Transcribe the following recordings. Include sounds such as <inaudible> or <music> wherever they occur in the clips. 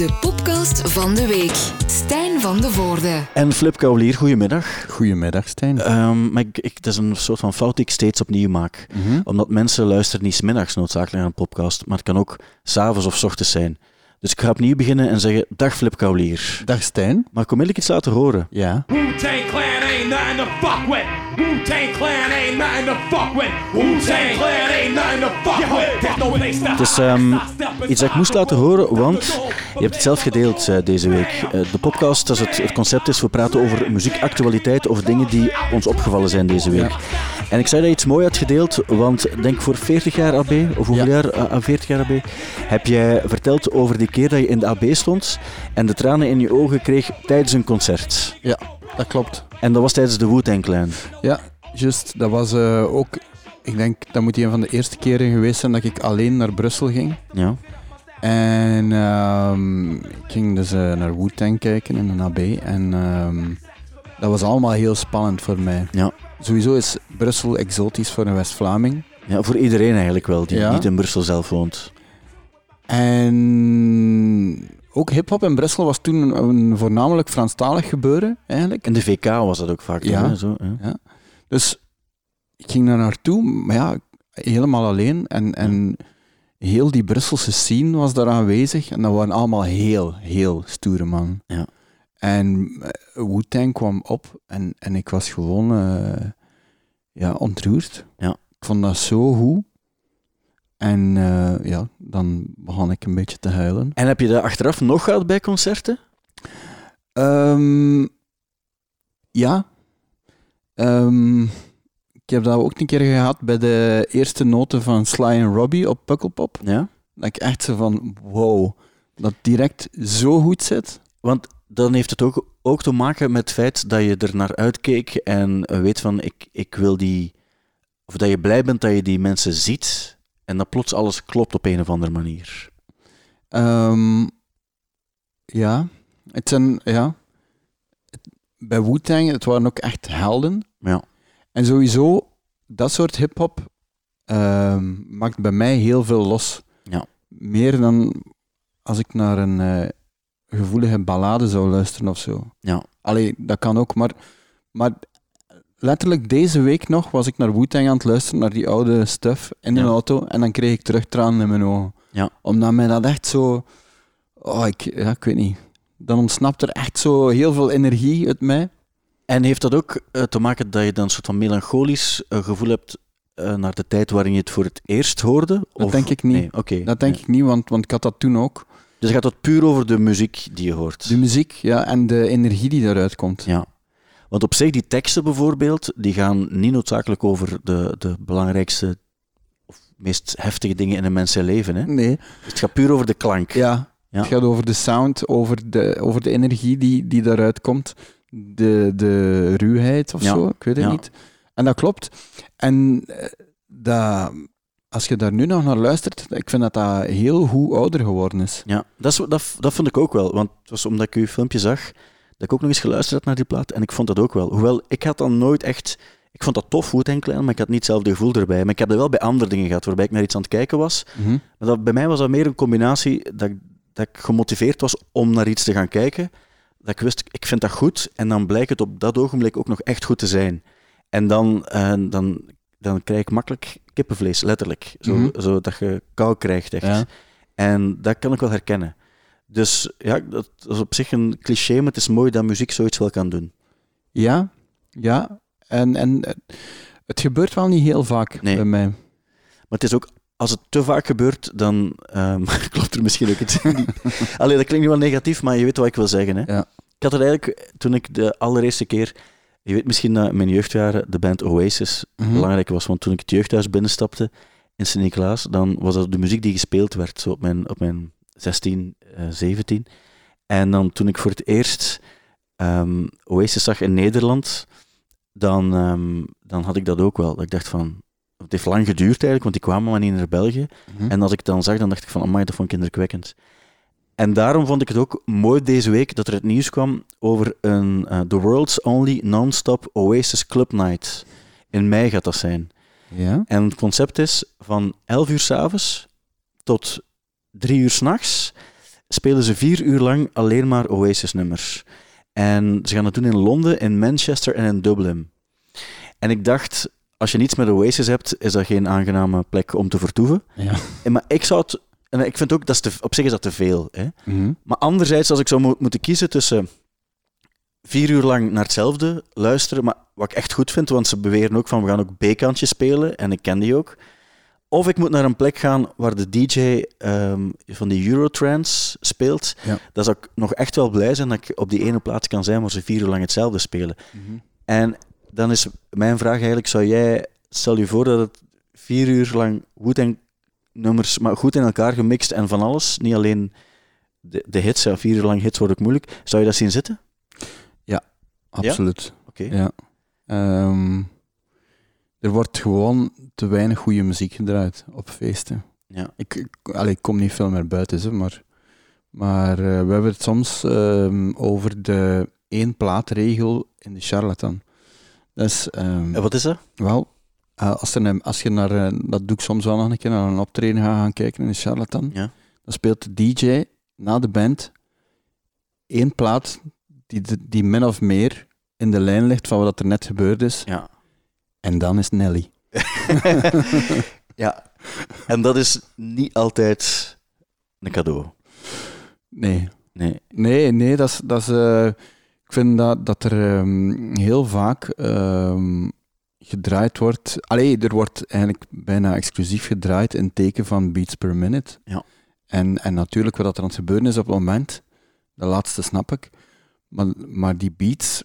De podcast van de week. Stijn van de Voorde. En Flip Kaulier, goedemiddag. Goedemiddag, Stijn. Um, maar ik, ik, dat is een soort van fout die ik steeds opnieuw maak. Mhm. Omdat mensen luisteren niet 's middags noodzakelijk naar een podcast, maar het kan ook s'avonds of 's ochtends zijn. Dus ik ga opnieuw beginnen en zeggen, dag Flip Kaulier. Dag, Stijn. Maar ik onmiddellijk iets laten horen. Ja. Wu-Tang Clan ain't nothing to fuck with. Wu-Tang Clan ain't nothing to fuck with. Wu-Tang Clan ain't nothing to fuck with. Het is ehm, iets dat ik moest laten horen, want je hebt het zelf gedeeld eh, deze week. Eh, de podcast, dat is het, het concept is, we praten over muziekactualiteit, over dingen die ons opgevallen zijn deze week. En ik zei dat je iets mooi had gedeeld, want denk voor 40 jaar AB, of hoeveel Ja. jaar, eh, aan 40 jaar AB, heb jij verteld over die keer dat je in de AB stond en de tranen in je ogen kreeg tijdens een concert. Ja, dat klopt. En dat was tijdens de Wu-Tang Clan. Ja, juist. Dat was eh, ook... Ik denk, dat moet een van de eerste keren geweest zijn dat ik alleen naar Brussel ging. Ja. En ehm, ik ging dus eh, naar Wu-Tang kijken in een AB. En ehm, dat was allemaal heel spannend voor mij. Ja. Sowieso is Brussel exotisch voor een West-Vlaming. ja, voor iedereen eigenlijk wel, die Ja. niet in Brussel zelf woont. En ook hip-hop in Brussel was toen een, voornamelijk Franstalig gebeuren, eigenlijk. In de VK was dat ook vaak. Ja. hè, Zo. Dus ik ging daar naartoe, maar ja, helemaal alleen. En, en heel die Brusselse scene was daar aanwezig. En dat waren allemaal heel, heel stoere man. Ja. En eh, Wu-Tang kwam op en, en ik was gewoon eh, ja, ontroerd. Ja. Ik vond dat zo goed. En eh, ja, dan begon ik een beetje te huilen. En heb je dat achteraf nog gehad bij concerten? Ehm, ja. Ehm, ik heb dat ook een keer gehad bij de eerste noten van Sly en Robbie op Pukkelpop. Ja. Dat ik echt zo van, wow, dat direct zo goed zit. Want dan heeft het ook, ook te maken met het feit dat je er naar uitkeek en weet van, ik, ik wil die... Of dat je blij bent dat je die mensen ziet en dat plots alles klopt op een of andere manier. Ehm, ja, het zijn, ja. Bij Wu-Tang, het waren ook echt helden. Ja. En sowieso, dat soort hip-hop ehm, maakt bij mij heel veel los. Ja. Meer dan als ik naar een eh, gevoelige ballade zou luisteren of zo. Ja. Allee, dat kan ook, maar, maar letterlijk deze week nog was ik naar Wu-Tang aan het luisteren, naar die oude stuff in de Ja. auto, en dan kreeg ik terug tranen in mijn ogen. Ja. Omdat mij dat echt zo... Oh, ik, ja, ik weet niet. Dan ontsnapt er echt zo heel veel energie uit mij. En heeft dat ook eh, te maken dat je dan een soort van melancholisch eh, gevoel hebt eh, naar de tijd waarin je het voor het eerst hoorde? Dat denk ik niet. Nee, oké. Dat denk ik niet, want, want ik had dat toen ook. Dus gaat het puur over de muziek die je hoort? De muziek ja, en de energie die daaruit komt. Ja. Want op zich, die teksten bijvoorbeeld, die gaan niet noodzakelijk over de, de belangrijkste of meest heftige dingen in een mens zijn leven. Hè? Nee, Het gaat puur over de klank. ja. Ja. Het gaat over de sound, over de, over de energie die, die daaruit komt. De, de ruwheid of Ja. zo, ik weet het Ja. niet. En dat klopt. En eh, dat, als je daar nu nog naar luistert, ik vind dat dat heel goed ouder geworden is. Ja, dat, is, dat, dat vond ik ook wel. Want het was omdat ik uw filmpje zag, dat ik ook nog eens geluisterd had naar die plaat. En ik vond dat ook wel. Hoewel, ik had dan nooit echt... Ik vond dat tof, wu Clan, maar ik had niet hetzelfde gevoel erbij. Maar ik heb dat wel bij andere dingen gehad, waarbij ik naar iets aan het kijken was. Mhm. Maar dat, bij mij was dat meer een combinatie dat, ik- dat ik gemotiveerd was om naar iets te gaan kijken. Dat ik wist, ik vind dat goed. En dan blijkt het op dat ogenblik ook nog echt goed te zijn. En dan, eh, dan, dan krijg ik makkelijk kippenvlees, letterlijk. Zo, Mhm. zo dat je kou krijgt, echt. Ja. En dat kan ik wel herkennen. Dus ja, dat is op zich een cliché, maar het is mooi dat muziek zoiets wel kan doen. Ja, ja. En, en eh, het gebeurt wel niet heel vaak Nee. bij mij. Maar het is ook, als het te vaak gebeurt, dan ehm, <laughs> klopt er misschien ook iets niet. <laughs> Allee, dat klinkt nu wel negatief, maar je weet wat ik wil zeggen. Hè? Ja. Ik had het eigenlijk, toen ik de allereerste keer... Je weet misschien dat in mijn jeugdjaren de band Oasis Mhm. belangrijk was, want toen ik het jeugdhuis binnenstapte in Sint-Niklaas, dan was dat de muziek die gespeeld werd, zo op mijn, op mijn 16, eh, 17. En dan toen ik voor het eerst ehm, Oasis zag in Nederland, dan, ehm, dan had ik dat ook wel. Dat ik dacht van, het heeft lang geduurd eigenlijk, want die kwamen maar niet naar België. Mhm. En als ik dan zag, dan dacht ik van, amai, dat vond ik indrukwekkend. En daarom vond ik het ook mooi deze week dat er het nieuws kwam over een eh, The World's Only Non-Stop Oasis Club Night. In mei gaat dat zijn. Ja. En het concept is van 11 uur s'avonds tot 3 uur s'nachts spelen ze vier uur lang alleen maar Oasis-nummers. En ze gaan dat doen in Londen, in Manchester en in Dublin. En ik dacht, als je niets met Oasis hebt, is dat geen aangename plek om te vertoeven. Ja. En, maar ik zou het... En ik vind ook, dat te, op zich is dat te veel. Hè? Mhm. Maar anderzijds, als ik zou mo- moeten kiezen tussen vier uur lang naar hetzelfde luisteren, maar wat ik echt goed vind, want ze beweren ook van we gaan ook B-kantjes spelen, en ik ken die ook. Of ik moet naar een plek gaan waar de DJ ehm, van die Eurotrance speelt. Ja. Dan zou ik nog echt wel blij zijn dat ik op die ene plaats kan zijn waar ze vier uur lang hetzelfde spelen. Mhm. En dan is mijn vraag eigenlijk, zou jij, stel je voor dat het vier uur lang goed en nummers, maar goed in elkaar gemixt en van alles, niet alleen de, de hits, ja, vier uur lang hits wordt ook moeilijk. Zou je dat zien zitten? Absoluut. Oké. Ja. Ehm, er wordt gewoon te weinig goede muziek gedraaid op feesten. Ja. Ik, ik, allee, ik kom niet veel meer buiten, ze, maar, maar eh, we hebben het soms ehm, over de één plaatregel in de charlatan. Ehm, En wat is dat? wel, eh, als, er als je naar, eh, dat doe ik soms wel nog een keer, naar een optreden gaat gaan kijken in de charlatan, Ja. dan speelt de DJ na de band één plaat die, die min of meer in de lijn ligt van wat er net gebeurd is. Ja. En dan is Nelly. <laughs> ja. En dat is niet altijd een cadeau. Nee, Nee. nee, nee dat is... Dat is eh, ik vind dat, dat er ehm, heel vaak ehm, gedraaid wordt... Allee, er wordt eigenlijk bijna exclusief gedraaid in teken van beats per minute. Ja. En, en natuurlijk wat er aan het gebeuren is op het moment, de laatste snap ik. Maar, maar die beats,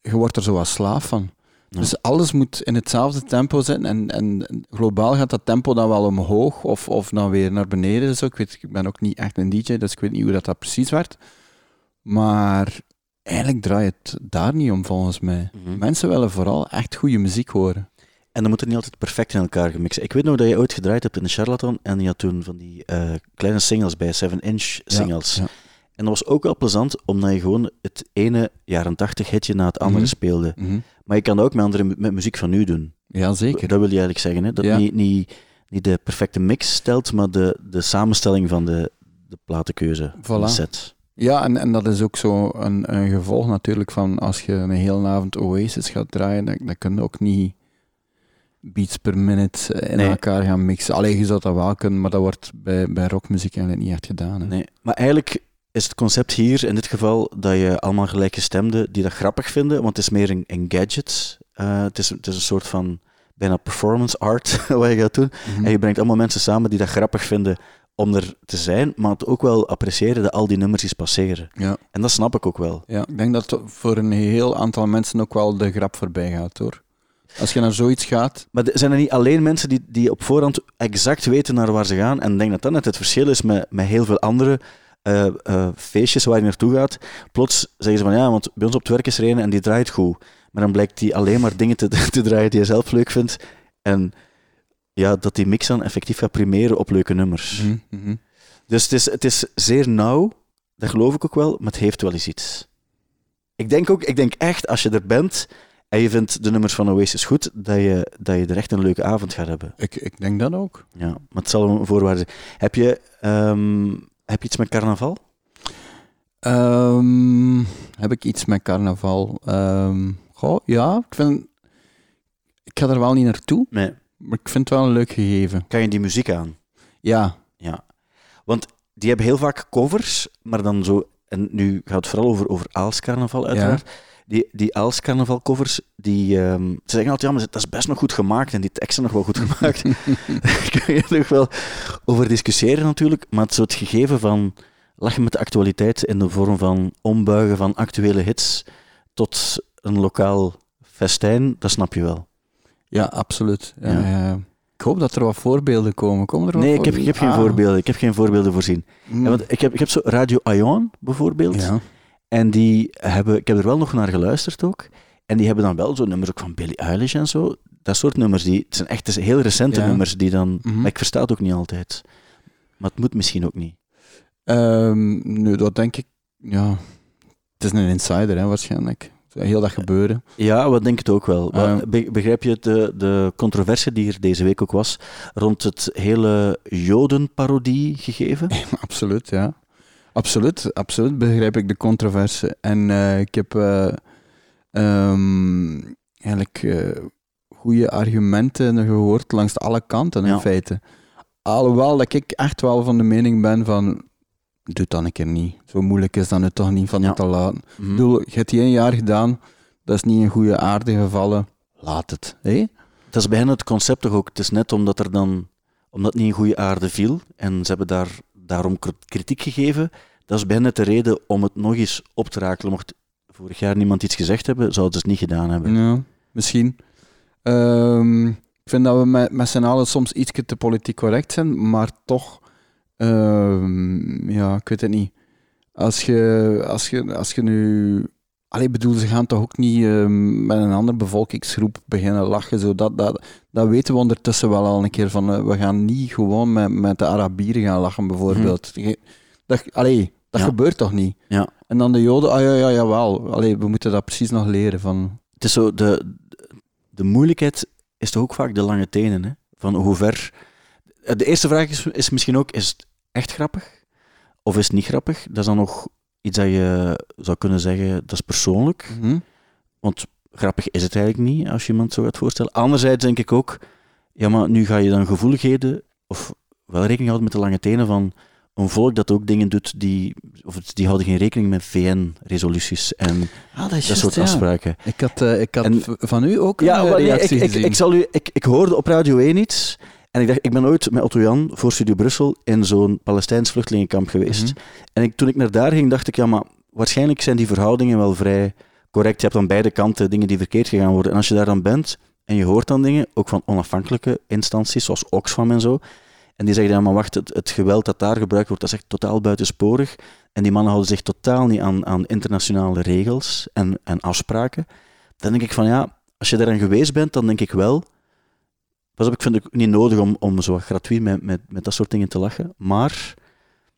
je wordt er zo wat slaaf van. Ja. Dus alles moet in hetzelfde tempo zijn. En, en globaal gaat dat tempo dan wel omhoog of, of dan weer naar beneden. Zo. Ik, weet, ik ben ook niet echt een DJ, dus ik weet niet hoe dat, dat precies werd. Maar eigenlijk draait het daar niet om, volgens mij. Mhm. Mensen willen vooral echt goede muziek horen. En dan moet het niet altijd perfect in elkaar gemixt. Ik weet nog dat je ooit gedraaid hebt in de Charlatan en je had toen van die eh, kleine singles bij, 7-inch singles. Ja, En dat was ook wel plezant, omdat je gewoon het ene jaren 80 hitje na het andere Mhm. speelde. Mhm. Maar je kan dat ook met, andere, met muziek van nu doen. ja zeker. Dat wil je eigenlijk zeggen, hè? Dat Ja. niet, niet, niet de perfecte mix stelt, maar de, de samenstelling van de, de platenkeuze, de Voilà. set. Ja, en, en dat is ook zo een, een gevolg natuurlijk van als je een hele avond Oasis gaat draaien, dan, dan kun je ook niet beats per minute eh, in Nee. elkaar gaan mixen. Alleen je zou dat wel kunnen, maar dat wordt bij, bij rockmuziek eigenlijk niet echt gedaan. Hè. Nee. Maar eigenlijk is het concept hier in dit geval dat je allemaal gelijkgestemden die dat grappig vinden, want het is meer een, een gadget. Eh, het, is, het is een soort van bijna performance art <laughs> wat je gaat doen. Mhm. En je brengt allemaal mensen samen die dat grappig vinden om er te zijn, maar het ook wel appreciëren dat al die nummers eens passeren. Ja. En dat snap ik ook wel. ja, ik denk dat voor een heel aantal mensen ook wel de grap voorbij gaat hoor. Als je naar zoiets gaat, Maar er zijn er niet alleen mensen die, die op voorhand exact weten naar waar ze gaan? En ik denk dat dat net het verschil is met, met heel veel andere eh, eh, feestjes waar je naartoe gaat. Plots zeggen ze van ja, want bij ons op het werk is er een en die draait goed. Maar dan blijkt die alleen maar dingen te, <laughs> te draaien die je zelf leuk vindt. En ja, dat die mix dan effectief gaat primeren op leuke nummers. Mhm, mhm. Dus het is, het is zeer nauw, dat geloof ik ook wel, maar het heeft wel eens iets. Ik denk ook, ik denk echt, als je er bent en je vindt de nummers van Oasis goed, dat je, dat je er echt een leuke avond gaat hebben. ik, ik denk dat ook. Ja, maar het zal een voorwaarde zijn. Heb je, ehm, heb je iets met carnaval? Ehm, heb ik iets met carnaval? Ehm, goh, ja, ik vind... Ik ga er wel niet naartoe, Nee. maar ik vind het wel een leuk gegeven. Kan je die muziek aan? Ja, Ja. Want die hebben heel vaak covers, maar dan zo... En nu gaat het vooral over, over Aalscarnaval, uiteraard. Die, die Aalscarnaval covers, die... ehm, ze zeggen altijd, ja, maar dat is best nog goed gemaakt en die teksten nog wel goed gemaakt. Daar <laughs> <laughs> kun je nog wel over discussiëren natuurlijk, maar het soort gegeven van lachen met de actualiteit in de vorm van ombuigen van actuele hits tot een lokaal festijn, dat snap je wel. Ja, absoluut. Ja. Ik hoop dat er wat voorbeelden komen. Komen er wat Nee, ik heb, ik voorbeelden? heb geen Ah. voorbeelden. Ik heb geen voorbeelden voorzien. Mm. Ja, want ik, heb, ik heb zo Radio Ion bijvoorbeeld. Ja. En die hebben, ik heb er wel nog naar geluisterd ook. En die hebben dan wel zo nummers ook van Billie Eilish en zo. Dat soort nummers, die, het zijn echt het zijn heel recente Ja. nummers die dan... Mhm. Maar ik versta het ook niet altijd. Maar het moet misschien ook niet. Ehm, nu, dat denk ik... Ja, het is een insider, hè, waarschijnlijk. Heel dat gebeuren. Ja, wat denk ik het ook wel. Eh. be- begrijp je de, de controverse die er deze week ook was rond het hele Jodenparodie gegeven? <laughs> Absoluut, ja. Absoluut, absoluut begrijp ik de controverse. En eh, ik heb eh, ehm, eigenlijk eh goede argumenten gehoord langs alle kanten in Ja. feite. Alhoewel dat ik echt wel van de mening ben van, doe het dan een keer niet. Zo moeilijk is dat nu toch niet van Ja. het te laten. Mhm. Ik bedoel, je hebt die één jaar gedaan, dat is niet in goede aarde gevallen. Laat het. hé? Dat is bij hen het concept toch ook. Het is net omdat er dan, omdat het niet in goede aarde viel en ze hebben daar, daarom kr- kritiek gegeven, dat is bij hen net de reden om het nog eens op te rakelen. Mocht vorig jaar niemand iets gezegd hebben, zouden ze het niet gedaan hebben. Ja, misschien. Ehm, ik vind dat we met, met z'n allen soms iets te politiek correct zijn, maar toch, ehm, ja, ik weet het niet. Als je, als je, als je nu. Allee, bedoel, ze gaan toch ook niet ehm, met een andere bevolkingsgroep beginnen lachen. Zo dat, dat, dat weten we ondertussen wel al een keer van. eh, we gaan niet gewoon met, met de Arabieren gaan lachen, bijvoorbeeld. Je- Dat, allee, dat Ja. gebeurt toch niet? Ja. En dan de Joden, ah ja, ja, jawel. Allee, we moeten dat precies nog leren. Van, Het is zo, de, de moeilijkheid is toch ook vaak de lange tenen. Hè? Van hoe ver... De eerste vraag is, is misschien ook, is het echt grappig? Of is het niet grappig? Dat is dan nog iets dat je zou kunnen zeggen, dat is persoonlijk. Mhm. Want grappig is het eigenlijk niet, als je iemand zo gaat voorstellen. Anderzijds denk ik ook, ja, maar nu ga je dan gevoeligheden, of wel rekening houden met de lange tenen van een volk dat ook dingen doet die, of die houden geen rekening met VN-resoluties en Ah, dat soort afspraken. Ik had, eh, ik had En- van u ook Ja, een eh, maar nee, ik, reactie ik, gezien. ik, zal u, ik, ik hoorde op Radio 1 iets en ik dacht, ik ben ooit met Otto Jan voor Studio Brussel in zo'n Palestijns vluchtelingenkamp geweest. Mhm. En ik, toen ik naar daar ging, dacht ik, ja, maar waarschijnlijk zijn die verhoudingen wel vrij correct. Je hebt aan beide kanten dingen die verkeerd gegaan worden. En als je daar dan bent en je hoort dan dingen, ook van onafhankelijke instanties, zoals Oxfam en zo, en die zeggen, ja, maar wacht, het, het geweld dat daar gebruikt wordt, dat is echt totaal buitensporig. En die mannen houden zich totaal niet aan, aan internationale regels en, en afspraken. Dan denk ik van, ja, als je daaraan geweest bent, dan denk ik wel... Pas op, ik vind het niet nodig om, om zo gratuit met, met, met dat soort dingen te lachen. Maar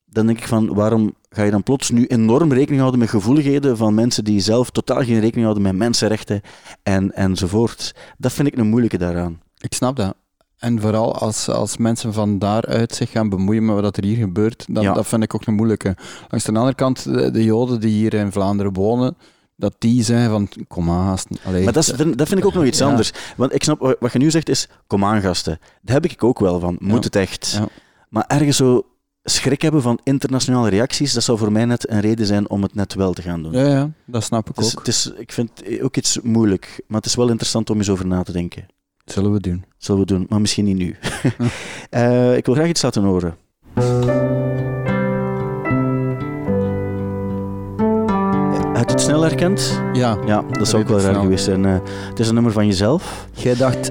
dan denk ik van, waarom ga je dan plots nu enorm rekening houden met gevoeligheden van mensen die zelf totaal geen rekening houden met mensenrechten en, enzovoort. Dat vind ik een moeilijke daaraan. Ik snap dat. En vooral als, als mensen van daaruit zich gaan bemoeien met wat er hier gebeurt, dan, Ja. dat vind ik ook een moeilijke. Langs de andere kant, de, de Joden die hier in Vlaanderen wonen, dat die zeggen van, kom aan gasten. Allee, Maar dat, is, dat vind ik ook nog iets Ja. anders. Want ik snap, wat je nu zegt is, kom aan gasten. Daar heb ik ook wel van. Moet Ja. het echt? Ja. Maar ergens zo schrik hebben van internationale reacties, dat zou voor mij net een reden zijn om het net wel te gaan doen. Ja, ja, dat snap ik Dus ook. het is, ik vind het ook iets moeilijk, maar het is wel interessant om eens over na te denken. Zullen we doen. Zullen we doen, maar misschien niet nu. <laughs> Eh, ik wil graag iets laten horen. Het snel herkend? Ja, Ja, dat zou ook wel raar geweest zijn. Eh, het is een nummer van jezelf. jij dacht,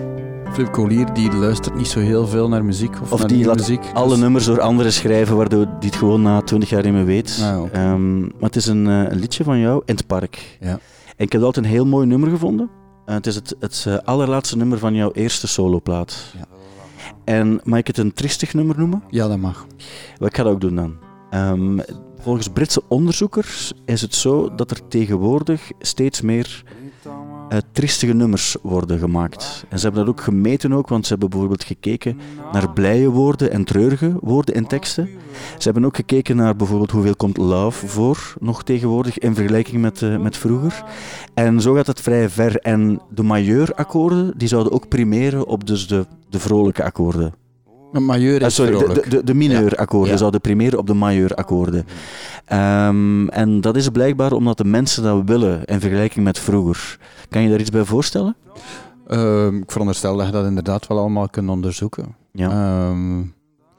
Flip Collier die luistert niet zo heel veel naar muziek of, Of naar die laat muziek. Alle dus- nummers door anderen schrijven, waardoor die het gewoon na twintig jaar niet meer weet. Ah. Ehm, maar het is een, eh, een liedje van jou in het park. Ja. En ik heb altijd een heel mooi nummer gevonden. Eh, het is het, het allerlaatste nummer van jouw eerste soloplaat. Ja. En mag ik het een tristig nummer noemen? Ja, dat mag. Wat ik ga dat ook doen dan. Ehm, volgens Britse onderzoekers is het zo dat er tegenwoordig steeds meer eh, triestige nummers worden gemaakt. En ze hebben dat ook gemeten ook, want ze hebben bijvoorbeeld gekeken naar blije woorden en treurige woorden in teksten. Ze hebben ook gekeken naar bijvoorbeeld hoeveel komt love voor nog tegenwoordig in vergelijking met, eh, met vroeger. En zo gaat het vrij ver. En de majeurakkoorden die zouden ook primeren op dus de, de vrolijke akkoorden. Een majeur is Ah, sorry, de, vrolijk. de, de, de mineurakkoorden Ja. zouden primeren op de majeurakkoorden. Ehm, en dat is blijkbaar omdat de mensen dat willen in vergelijking met vroeger. Kan je daar iets bij voorstellen? Ehm, ik veronderstel dat je dat inderdaad wel allemaal kunt onderzoeken. Ja. Ehm,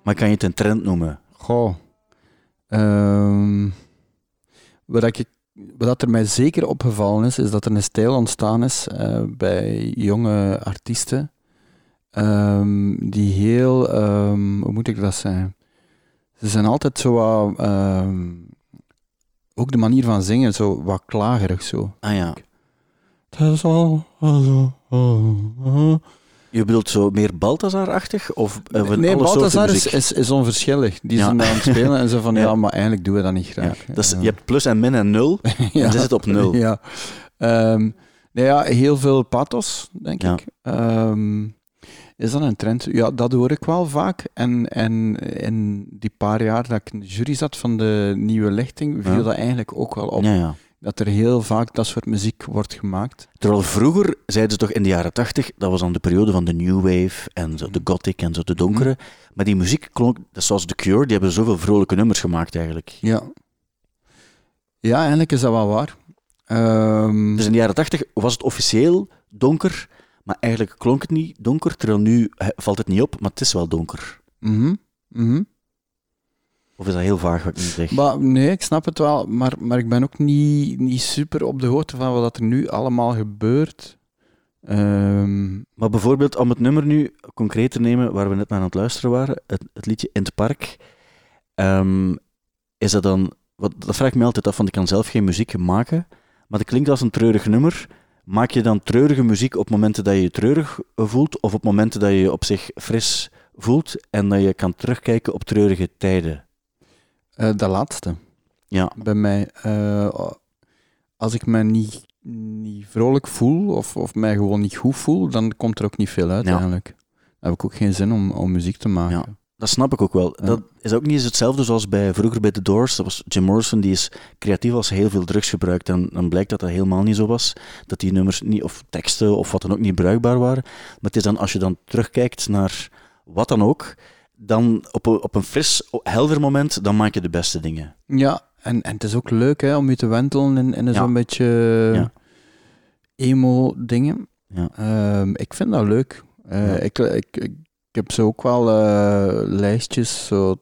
maar kan je het een trend noemen? goh. Ehm, wat, ik, wat er mij zeker opgevallen is, is dat er een stijl ontstaan is eh, bij jonge artiesten. Ehm, die heel, ehm, hoe moet ik dat zeggen? Ze zijn altijd zo wat, ehm, ook de manier van zingen, zo wat klagerig zo. Ah ja. Het is al. Je bedoelt zo meer Balthazar-achtig? Of eh, van nee, Balthazar is, is, is onverschillig. Die Ja. zijn aan het spelen en ze van, <laughs> ja. Ja. maar eigenlijk doen we dat niet Ja, graag. dat is, je hebt plus en min en nul. <laughs> ja. dan zit het op nul. Ja. Ehm, nou ja, heel veel pathos, denk Ja. ik. Ehm, is dat een trend? Ja, dat hoor ik wel vaak. En, en in die paar jaar dat ik in de jury zat van de nieuwe lichting, viel Ja. dat eigenlijk ook wel op. Ja, ja. Dat er heel vaak dat soort muziek wordt gemaakt. Terwijl vroeger zeiden ze toch in de jaren tachtig, dat was dan de periode van de New Wave en zo de Gothic en zo de donkere. Maar die muziek klonk, zoals The Cure, die hebben zoveel vrolijke nummers gemaakt eigenlijk. Ja. Ja, eigenlijk is dat wel waar. Dus in de jaren tachtig was het officieel donker, maar eigenlijk klonk het niet donker, terwijl nu valt het niet op, maar het is wel donker. mhm, mhm. Of is dat heel vaag wat ik nu zeg? Maar, nee, ik snap het wel, maar, maar ik ben ook niet, niet super op de hoogte van wat er nu allemaal gebeurt. Ehm, Maar bijvoorbeeld, om het nummer nu concreet te nemen, waar we net naar aan het luisteren waren, het, het liedje In het Park, ehm, is dat dan... Wat, dat vraag ik me altijd af, want ik kan zelf geen muziek maken, maar het klinkt als een treurig nummer. Maak je dan treurige muziek op momenten dat je je treurig voelt, of op momenten dat je je op zich fris voelt en dat je kan terugkijken op treurige tijden? eh, dat laatste. Ja, bij mij. eh, als ik me niet, niet vrolijk voel of, of mij gewoon niet goed voel, dan komt er ook niet veel uit Ja. eigenlijk. Dan heb ik ook geen zin om, om muziek te maken. Ja. Dat snap ik ook wel. Ja. Dat is ook niet eens hetzelfde zoals bij, vroeger bij The Doors. Dat was Jim Morrison, die is creatief als hij heel veel drugs gebruikt. En dan blijkt dat dat helemaal niet zo was. Dat die nummers niet, of teksten of wat dan ook niet bruikbaar waren. Maar het is dan, als je dan terugkijkt naar wat dan ook, dan op een, op een fris, helder moment, dan maak je de beste dingen. Ja, en, en het is ook leuk hè, om je te wentelen in, in Ja. zo'n beetje Ja. emo-dingen. Ja. Ehm, ik vind dat leuk. Eh, ik, ik, ik heb zo ook wel eh, lijstjes zo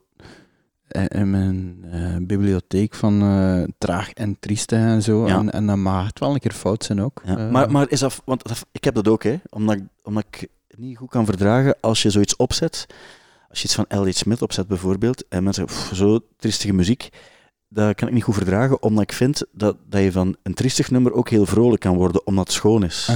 in, mijn eh, bibliotheek van eh, traag en trieste en zo. Ja. En, en dat mag echt wel een keer fout zijn ook. Ja. Maar, maar is dat, want dat- ik heb dat ook, hè, omdat, ik- omdat ik het niet goed kan verdragen als je zoiets opzet. Als je iets van L.H. Smith opzet bijvoorbeeld, en mensen zeggen, "Pff, zo triestige muziek, dat kan ik niet goed verdragen, omdat ik vind dat, dat je van een triestig nummer ook heel vrolijk kan worden, omdat het schoon is.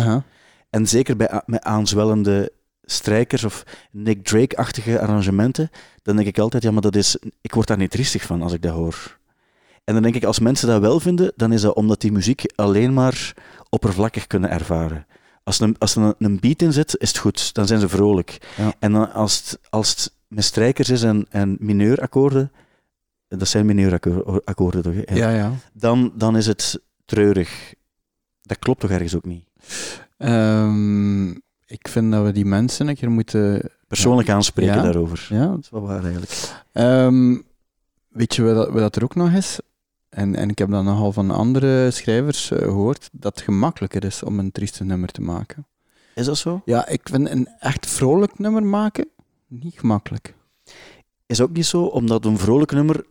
En zeker bij met aanzwellende strijkers of Nick Drake-achtige arrangementen, dan denk ik altijd, ja, maar dat is, ik word daar niet triestig van als ik dat hoor. En dan denk ik, als mensen dat wel vinden, dan is dat omdat die muziek alleen maar oppervlakkig kunnen ervaren. Als er een, als er een, een beat in zit, is het goed, dan zijn ze vrolijk. Ja. En dan als, het, als het met strijkers is en, en mineurakkoorden, dat zijn mineurakkoorden toch? hè? Ja, ja. Dan, dan is het treurig. Dat klopt toch ergens ook niet? Ehm, ik vind dat we die mensen een keer moeten... Persoonlijk aanspreken Ja. daarover. Ja, Dat is wel waar eigenlijk. Ehm, weet je wat, dat- wat dat er ook nog is? En, en ik heb dat nogal van andere schrijvers eh, gehoord, dat het gemakkelijker is om een trieste nummer te maken. Is dat zo? Ja, ik vind een echt vrolijk nummer maken niet gemakkelijk. Is ook niet zo, omdat een vrolijk nummer,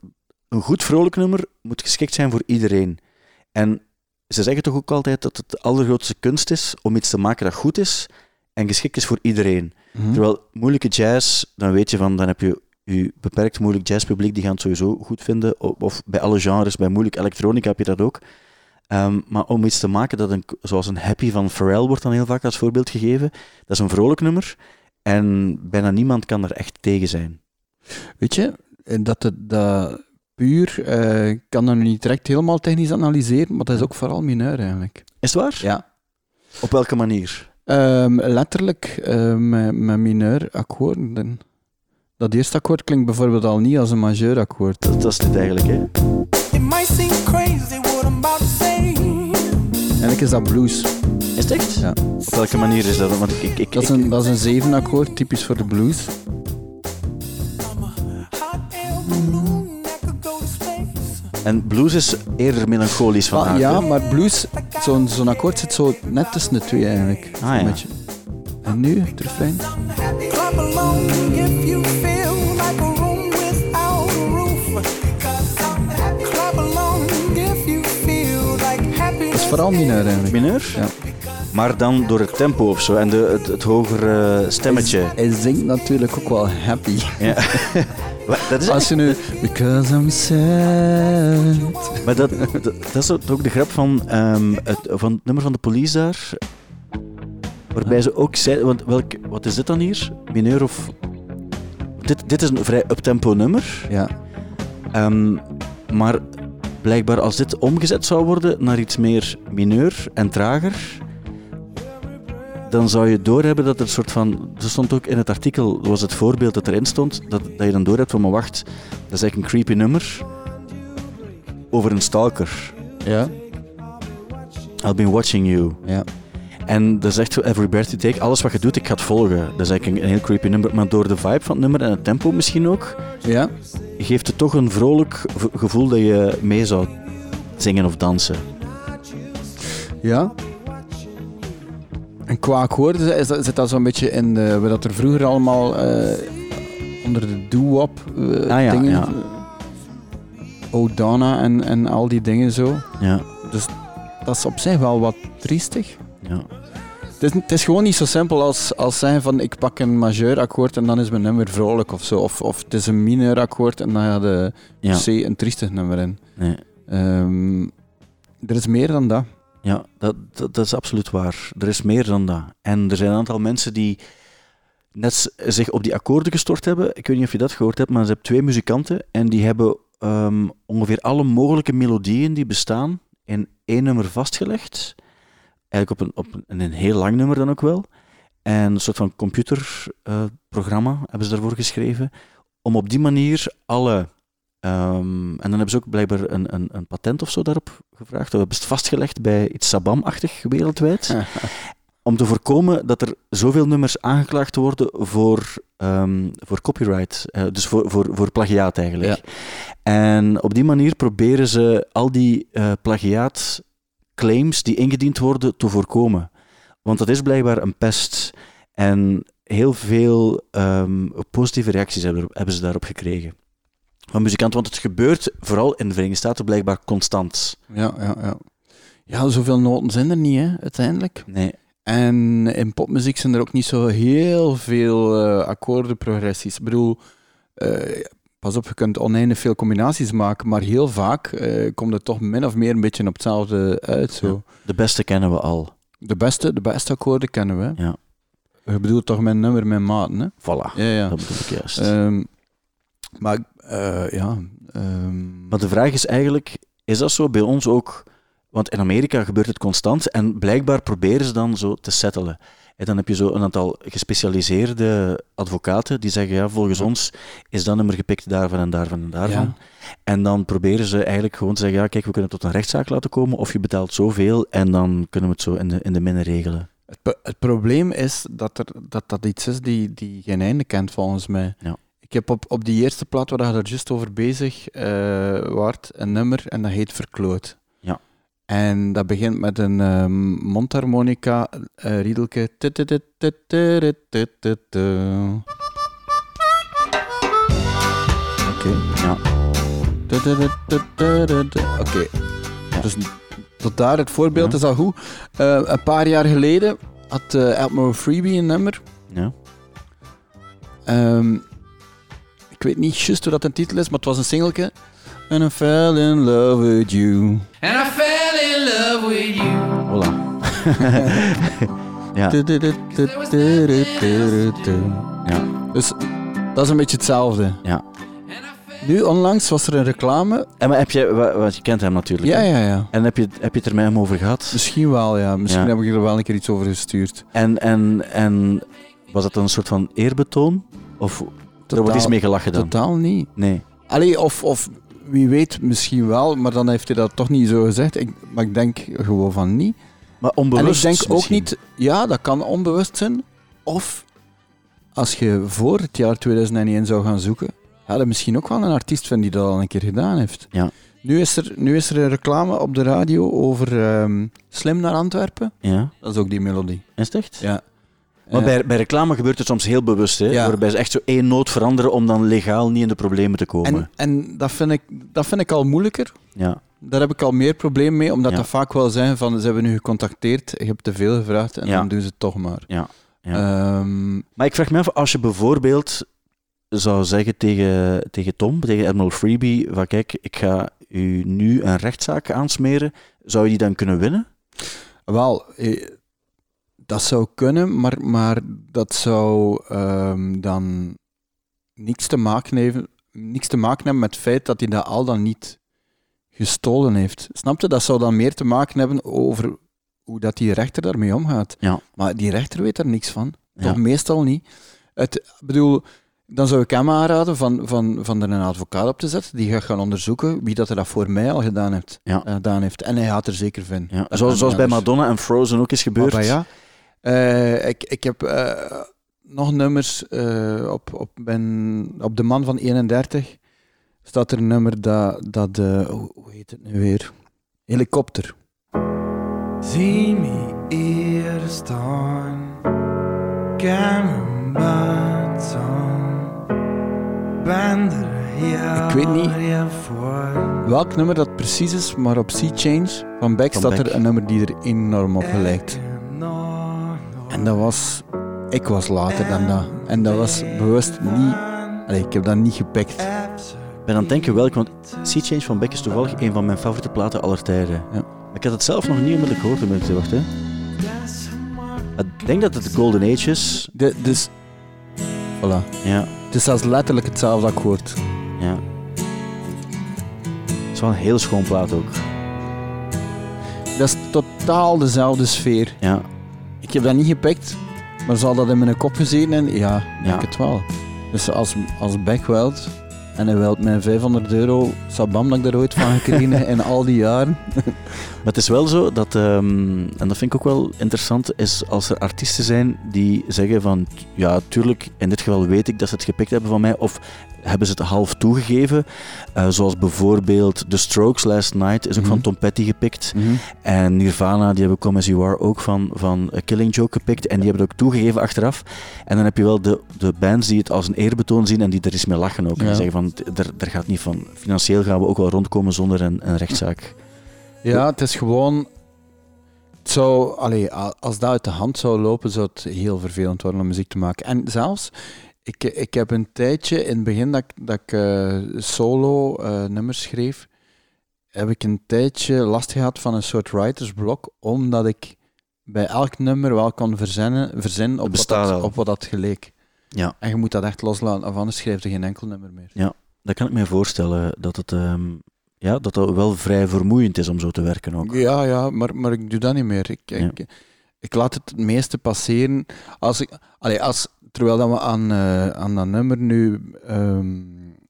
een goed vrolijk nummer, moet geschikt zijn voor iedereen. En ze zeggen toch ook altijd dat het de allergrootste kunst is om iets te maken dat goed is en geschikt is voor iedereen. Hm? Terwijl moeilijke jazz, dan weet je van, dan heb je je beperkt moeilijk jazzpubliek, die gaan het sowieso goed vinden. Of bij alle genres, bij moeilijk elektronica heb je dat ook. Ehm, maar om iets te maken dat een, zoals een Happy van Pharrell wordt dan heel vaak als voorbeeld gegeven, dat is een vrolijk nummer en bijna niemand kan er echt tegen zijn. Weet je, eh, dat het dat puur, eh, kan dat nu niet direct helemaal technisch analyseren, maar dat is ook vooral mineur eigenlijk. Is het waar? Ja. Op welke manier? Ehm, letterlijk eh, met, met mineur akkoorden. Dat eerste akkoord klinkt bijvoorbeeld al niet als een majeur akkoord. Dat, dat is dit eigenlijk, hè? It might seem crazy what I'm about to say. Eigenlijk is dat blues. Is het echt? Ja. Op welke manier is dat? Want ik, ik, ik, Dat is een, dat is een zeven akkoord, typisch voor de blues. I'm En blues is eerder melancholisch van Ah, aard, ja, hè? maar blues, zo'n zo'n akkoord zit zo net tussen de twee eigenlijk. Ah, ja. beetje. En nu, het refrein. Dat is vooral mineur eigenlijk. Mineur? Ja. Maar dan door het tempo of zo en de, het, het hogere stemmetje. Hij, hij zingt natuurlijk ook wel happy. Ja. <laughs> Wa- dat is Als je nu... Because I'm sad. Maar dat, dat, dat is ook de grap van, ehm, het, van het nummer van de police daar. Waarbij ze ook zei, want welk, wat is dit dan hier? Mineur of... Dit, dit is een vrij uptempo nummer. Ja. Ehm, maar blijkbaar als dit omgezet zou worden naar iets meer mineur en trager, dan zou je doorhebben dat er een soort van... Er stond ook in het artikel, was het voorbeeld dat erin stond, dat, dat je dan doorhebt van, maar wacht, dat is eigenlijk een creepy nummer over een stalker. Ja, I've been watching you. ja. En dat is echt zo, every breath you take, alles wat je doet, ik ga het volgen. Dat is eigenlijk een, heel creepy nummer, maar door de vibe van het nummer en het tempo misschien ook, Ja, geeft het toch een vrolijk gevoel dat je mee zou zingen of dansen. ja. En qua akkoorden is dat, zit dat zo'n beetje in de, wat er vroeger allemaal eh, onder de doo-wop eh, Ah ja, dingen... ja. O'Donna en, en al die dingen zo. Ja, Dus dat is op zich wel wat triestig. ja. Het is, het is gewoon niet zo simpel als, als zeggen van ik pak een majeur akkoord en dan is mijn nummer vrolijk of zo. Of, of het is een mineur akkoord en dan gaat de Ja, C een triestig nummer in. nee. Ehm, er is meer dan dat. Ja dat, dat, is absoluut waar. Er is meer dan dat. En er zijn een aantal mensen die net zich op die akkoorden gestort hebben. Ik weet niet of je dat gehoord hebt, maar ze hebben twee muzikanten en die hebben ehm, ongeveer alle mogelijke melodieën die bestaan in één nummer vastgelegd. Eigenlijk op een, op een, een heel lang nummer dan ook wel. En een soort van computerprogramma hebben ze daarvoor geschreven. Om op die manier alle. Ehm, en dan hebben ze ook blijkbaar een, een, een patent of zo daarop gevraagd. Dat hebben ze het vastgelegd bij iets Sabam-achtig wereldwijd. <laughs> om te voorkomen dat er zoveel nummers aangeklaagd worden voor, ehm, voor copyright. eh, dus voor, voor, voor plagiaat eigenlijk. En op die manier proberen ze al die eh plagiaatclaims die ingediend worden te voorkomen. Want dat is blijkbaar een pest. En heel veel ehm, positieve reacties hebben, hebben ze daarop gekregen. Van muzikanten, want het gebeurt vooral in de Verenigde Staten blijkbaar constant. Ja, ja, ja. Ja, zoveel noten zijn er niet, hè, uiteindelijk. Nee, En in popmuziek zijn er ook niet zo heel veel eh, akkoordenprogressies. Ik bedoel, eh, pas op, je kunt oneindig veel combinaties maken, maar heel vaak eh, komt het toch min of meer een beetje op hetzelfde uit. Zo. de beste kennen we al. De, beste, de beste akkoorden kennen we. Ja. Je bedoelt toch mijn nummer, mijn maten, hè? Voilà, Ja, ja. dat bedoel ik juist. Ehm, maar eh, ja... ehm, Maar de vraag is eigenlijk, is dat zo bij ons ook? Want in Amerika gebeurt het constant en blijkbaar proberen ze dan zo te settelen. En dan heb je zo een aantal gespecialiseerde advocaten die zeggen, ja, volgens Ja. ons is dat nummer gepikt daarvan en daarvan en daarvan. Ja. En dan proberen ze eigenlijk gewoon te zeggen, ja, kijk, we kunnen tot een rechtszaak laten komen of je betaalt zoveel en dan kunnen we het zo in de, in de minne regelen. Het, het probleem is dat, er, dat dat iets is die, die geen einde kent, volgens mij. Ja. Ik heb op, op die eerste plaat waar je er juist over bezig eh waart, een nummer en dat heet Verkloot. Ja. En dat begint met een ehm, mondharmonica, riedelke. Oké. Ja, Oké. Dus tot daar, het voorbeeld Ja. is al goed. Eh, een paar jaar geleden had uh, Elmo Freebie een nummer. ja. Ehm, weet niet juist hoe dat een titel is, maar het was een singeltje. And I fell in love with you. And I fell in love with you. voilà. ja, ja, Dus dat is een beetje hetzelfde. ja. Nu, onlangs was er een reclame. En maar heb je, wa- want je kent hem natuurlijk. Ja, ja, ja. En heb je, heb je het er met hem over gehad? Misschien wel, ja. Misschien Ja. heb ik er wel een keer iets over gestuurd. En, en, en was dat een soort van eerbetoon? Of er wordt iets mee gelachen dan? Totaal niet. Nee. Allee, of, of wie weet, misschien wel, maar dan heeft hij dat toch niet zo gezegd. Ik, maar ik denk gewoon van niet. Maar En onbewust ik denk ook misschien. niet, ja, dat kan onbewust zijn. Of als je voor het jaar 2001 zou gaan zoeken, had je misschien ook wel een artiest vinden die dat al een keer gedaan heeft. Ja. Nu is er, nu is er een reclame op de radio over ehm, Slim naar Antwerpen. Ja, Dat is ook die melodie. is het echt? Ja. Maar bij, bij reclame gebeurt het soms heel bewust, hè? Ja. waarbij ze echt zo één noot veranderen om dan legaal niet in de problemen te komen. en en dat, vind ik, dat vind ik al moeilijker. Ja, Daar heb ik al meer problemen mee, omdat dat vaak wel zijn van ze hebben nu gecontacteerd, je hebt te veel gevraagd en dan doen ze het toch maar. ja. ja. Ehm, Maar ik vraag me af, als je bijvoorbeeld zou zeggen tegen, tegen Tom, tegen Admiral Freebie, van kijk, ik ga u nu een rechtszaak aansmeren, zou je die dan kunnen winnen? Wel, eh, dat zou kunnen, maar, maar dat zou ehm, dan niks te, maken hebben, niks te maken hebben met het feit dat hij dat al dan niet gestolen heeft. Snap je? Dat zou dan meer te maken hebben over hoe dat die rechter daarmee omgaat. Ja. Maar die rechter weet er niks van. Ja. Toch meestal niet. Het, ik bedoel, dan zou ik hem aanraden van, van, van er een advocaat op te zetten die gaat gaan onderzoeken wie dat er dat voor mij al gedaan heeft. Ja. eh, gedaan heeft. En hij gaat er zeker vinden. Ja. Zoals, zoals bij Madonna en Frozen ook is gebeurd. maar ja, eh, ik, ik heb eh, nog nummers eh, op, op, ben, op de man van 31 staat er een nummer dat, dat eh, hoe hoe heet het nu weer? Helikopter. Zie me eerder staan, Cameron Ben er hier Ik weet niet. Welk nummer dat precies is, maar op Sea Change van Beck staat er een nummer die er enorm op lijkt. En dat was, ik was later dan dat. En dat was bewust niet, allee, ik heb dat niet gepikt. Ik ben aan het denken welk, want Sea Change van Beck is toevallig een van mijn favoriete platen aller tijden. Ja. Ik had het zelf nog niet onmiddellijk gehoord, toen ben ik te wachten. Ik denk dat het de Golden Age is. De, dus, voilà. Ja, Het is zelfs letterlijk hetzelfde akkoord. ja. Het is wel een heel schoon plaat ook. Dat is totaal dezelfde sfeer. Ja, Ik heb dat niet gepikt, maar zal dat in mijn kop gezeten en ja, denk Ja. het wel. Dus als, als Beck wilt, en hij wilt mijn 500 euro sabam dat ik daar ooit van gekregen <laughs> in al die jaren. Maar het is wel zo dat, ehm, en dat vind ik ook wel interessant, is als er artiesten zijn die zeggen van, ja, tuurlijk, in dit geval weet ik dat ze het gepikt hebben van mij, of hebben ze het half toegegeven, Eh, zoals bijvoorbeeld The Strokes Last Night is ook Mhm. van Tom Petty gepikt, en Nirvana, die hebben Come As You Are ook van, van A Killing Joke gepikt, en die hebben het ook toegegeven achteraf. En dan heb je wel de, de bands die het als een eerbetoon zien en die er eens mee lachen ook. En Ja. die zeggen van, "D- er gaat niet van, financieel gaan we ook wel rondkomen zonder een, een rechtszaak. Ja, het is gewoon. Het zou, allee, als dat uit de hand zou lopen, zou het heel vervelend worden om muziek te maken. En zelfs, ik, ik heb een tijdje in het begin dat, ik- dat ik eh, solo eh, nummers schreef, heb ik een tijdje last gehad van een soort writersblok, omdat ik bij elk nummer wel kon verzinnen, verzinnen op, wat dat, op wat dat geleek. Ja. En je moet dat echt loslaten, of anders schrijf je geen enkel nummer meer. Dat kan ik me voorstellen, dat het ehm, ja, dat dat wel vrij vermoeiend is om zo te werken ook. Ja, ja, maar, maar ik doe dat niet meer. Ik, Ja. ik, ik laat het het meeste passeren. Als ik, allee, als, terwijl dat we aan, eh, aan dat nummer nu ehm,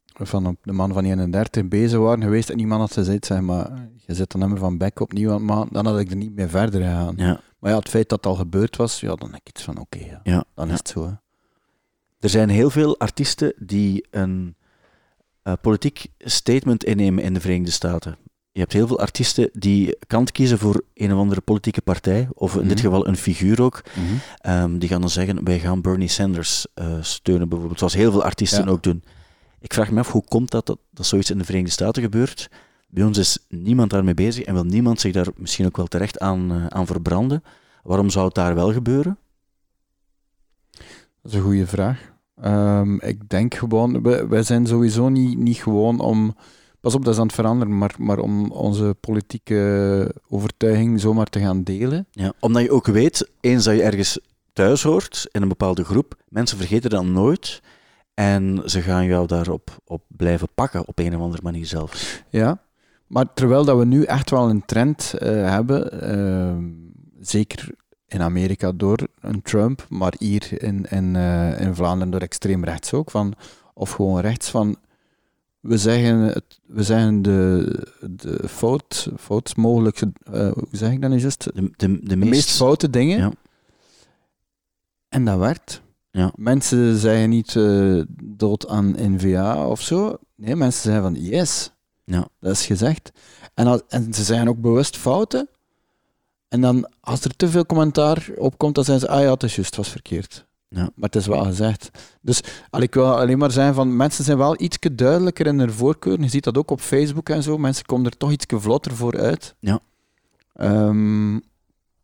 van op de man van 31 bezig waren geweest en iemand had gezegd, zeg maar, je zet dat nummer van Beck opnieuw aan dan had ik er niet mee verder gegaan. Ja, Maar ja, het feit dat het al gebeurd was, ja, dan denk ik iets van, oké, ja, ja, dan is het zo. hè. Er zijn heel veel artiesten die een eh, politiek statement innemen in de Verenigde Staten. Je hebt heel veel artiesten die kant kiezen voor een of andere politieke partij, of in dit Mhm. geval een figuur ook. Ehm, die gaan dan zeggen, wij gaan Bernie Sanders eh, steunen bijvoorbeeld, zoals heel veel artiesten Ja. ook doen. Ik vraag me af, hoe komt dat, dat dat zoiets in de Verenigde Staten gebeurt? Bij ons is niemand daarmee bezig en wil niemand zich daar misschien ook wel terecht aan, eh, aan verbranden. Waarom zou het daar wel gebeuren? Dat is een goede vraag. Ehm, ik denk gewoon, wij, wij zijn sowieso niet, niet gewoon om, pas op, dat is aan het veranderen, maar, maar om onze politieke overtuiging zomaar te gaan delen. Ja, omdat je ook weet, eens dat je ergens thuis hoort, in een bepaalde groep, mensen vergeten dat nooit en ze gaan jou daarop op blijven pakken, op een of andere manier zelfs. Ja, maar terwijl dat we nu echt wel een trend eh, hebben, ehm, zeker in Amerika door een Trump, maar hier in, in, eh, in Vlaanderen door extreem rechts ook, van, of gewoon rechts van, we zeggen, het, we zeggen de, de fout, fout mogelijke, eh, hoe zeg ik dat nu juist? De, de, de, meest, meest foute dingen. Ja. En dat werkt. Ja. Mensen zeggen niet eh, dood aan NVA of zo. Nee, mensen zeggen van yes. Ja. Dat is gezegd. En, als, en ze zeggen ook bewust fouten. En dan, als er te veel commentaar op komt, dan zeggen ze, ah ja, het is juist, het was verkeerd. Ja. Maar het is wel gezegd. Dus al, ik wil alleen maar zeggen van, mensen zijn wel iets duidelijker in hun voorkeur. Je ziet dat ook op Facebook en zo. Mensen komen er toch iets vlotter voor uit. Ja. Ehm,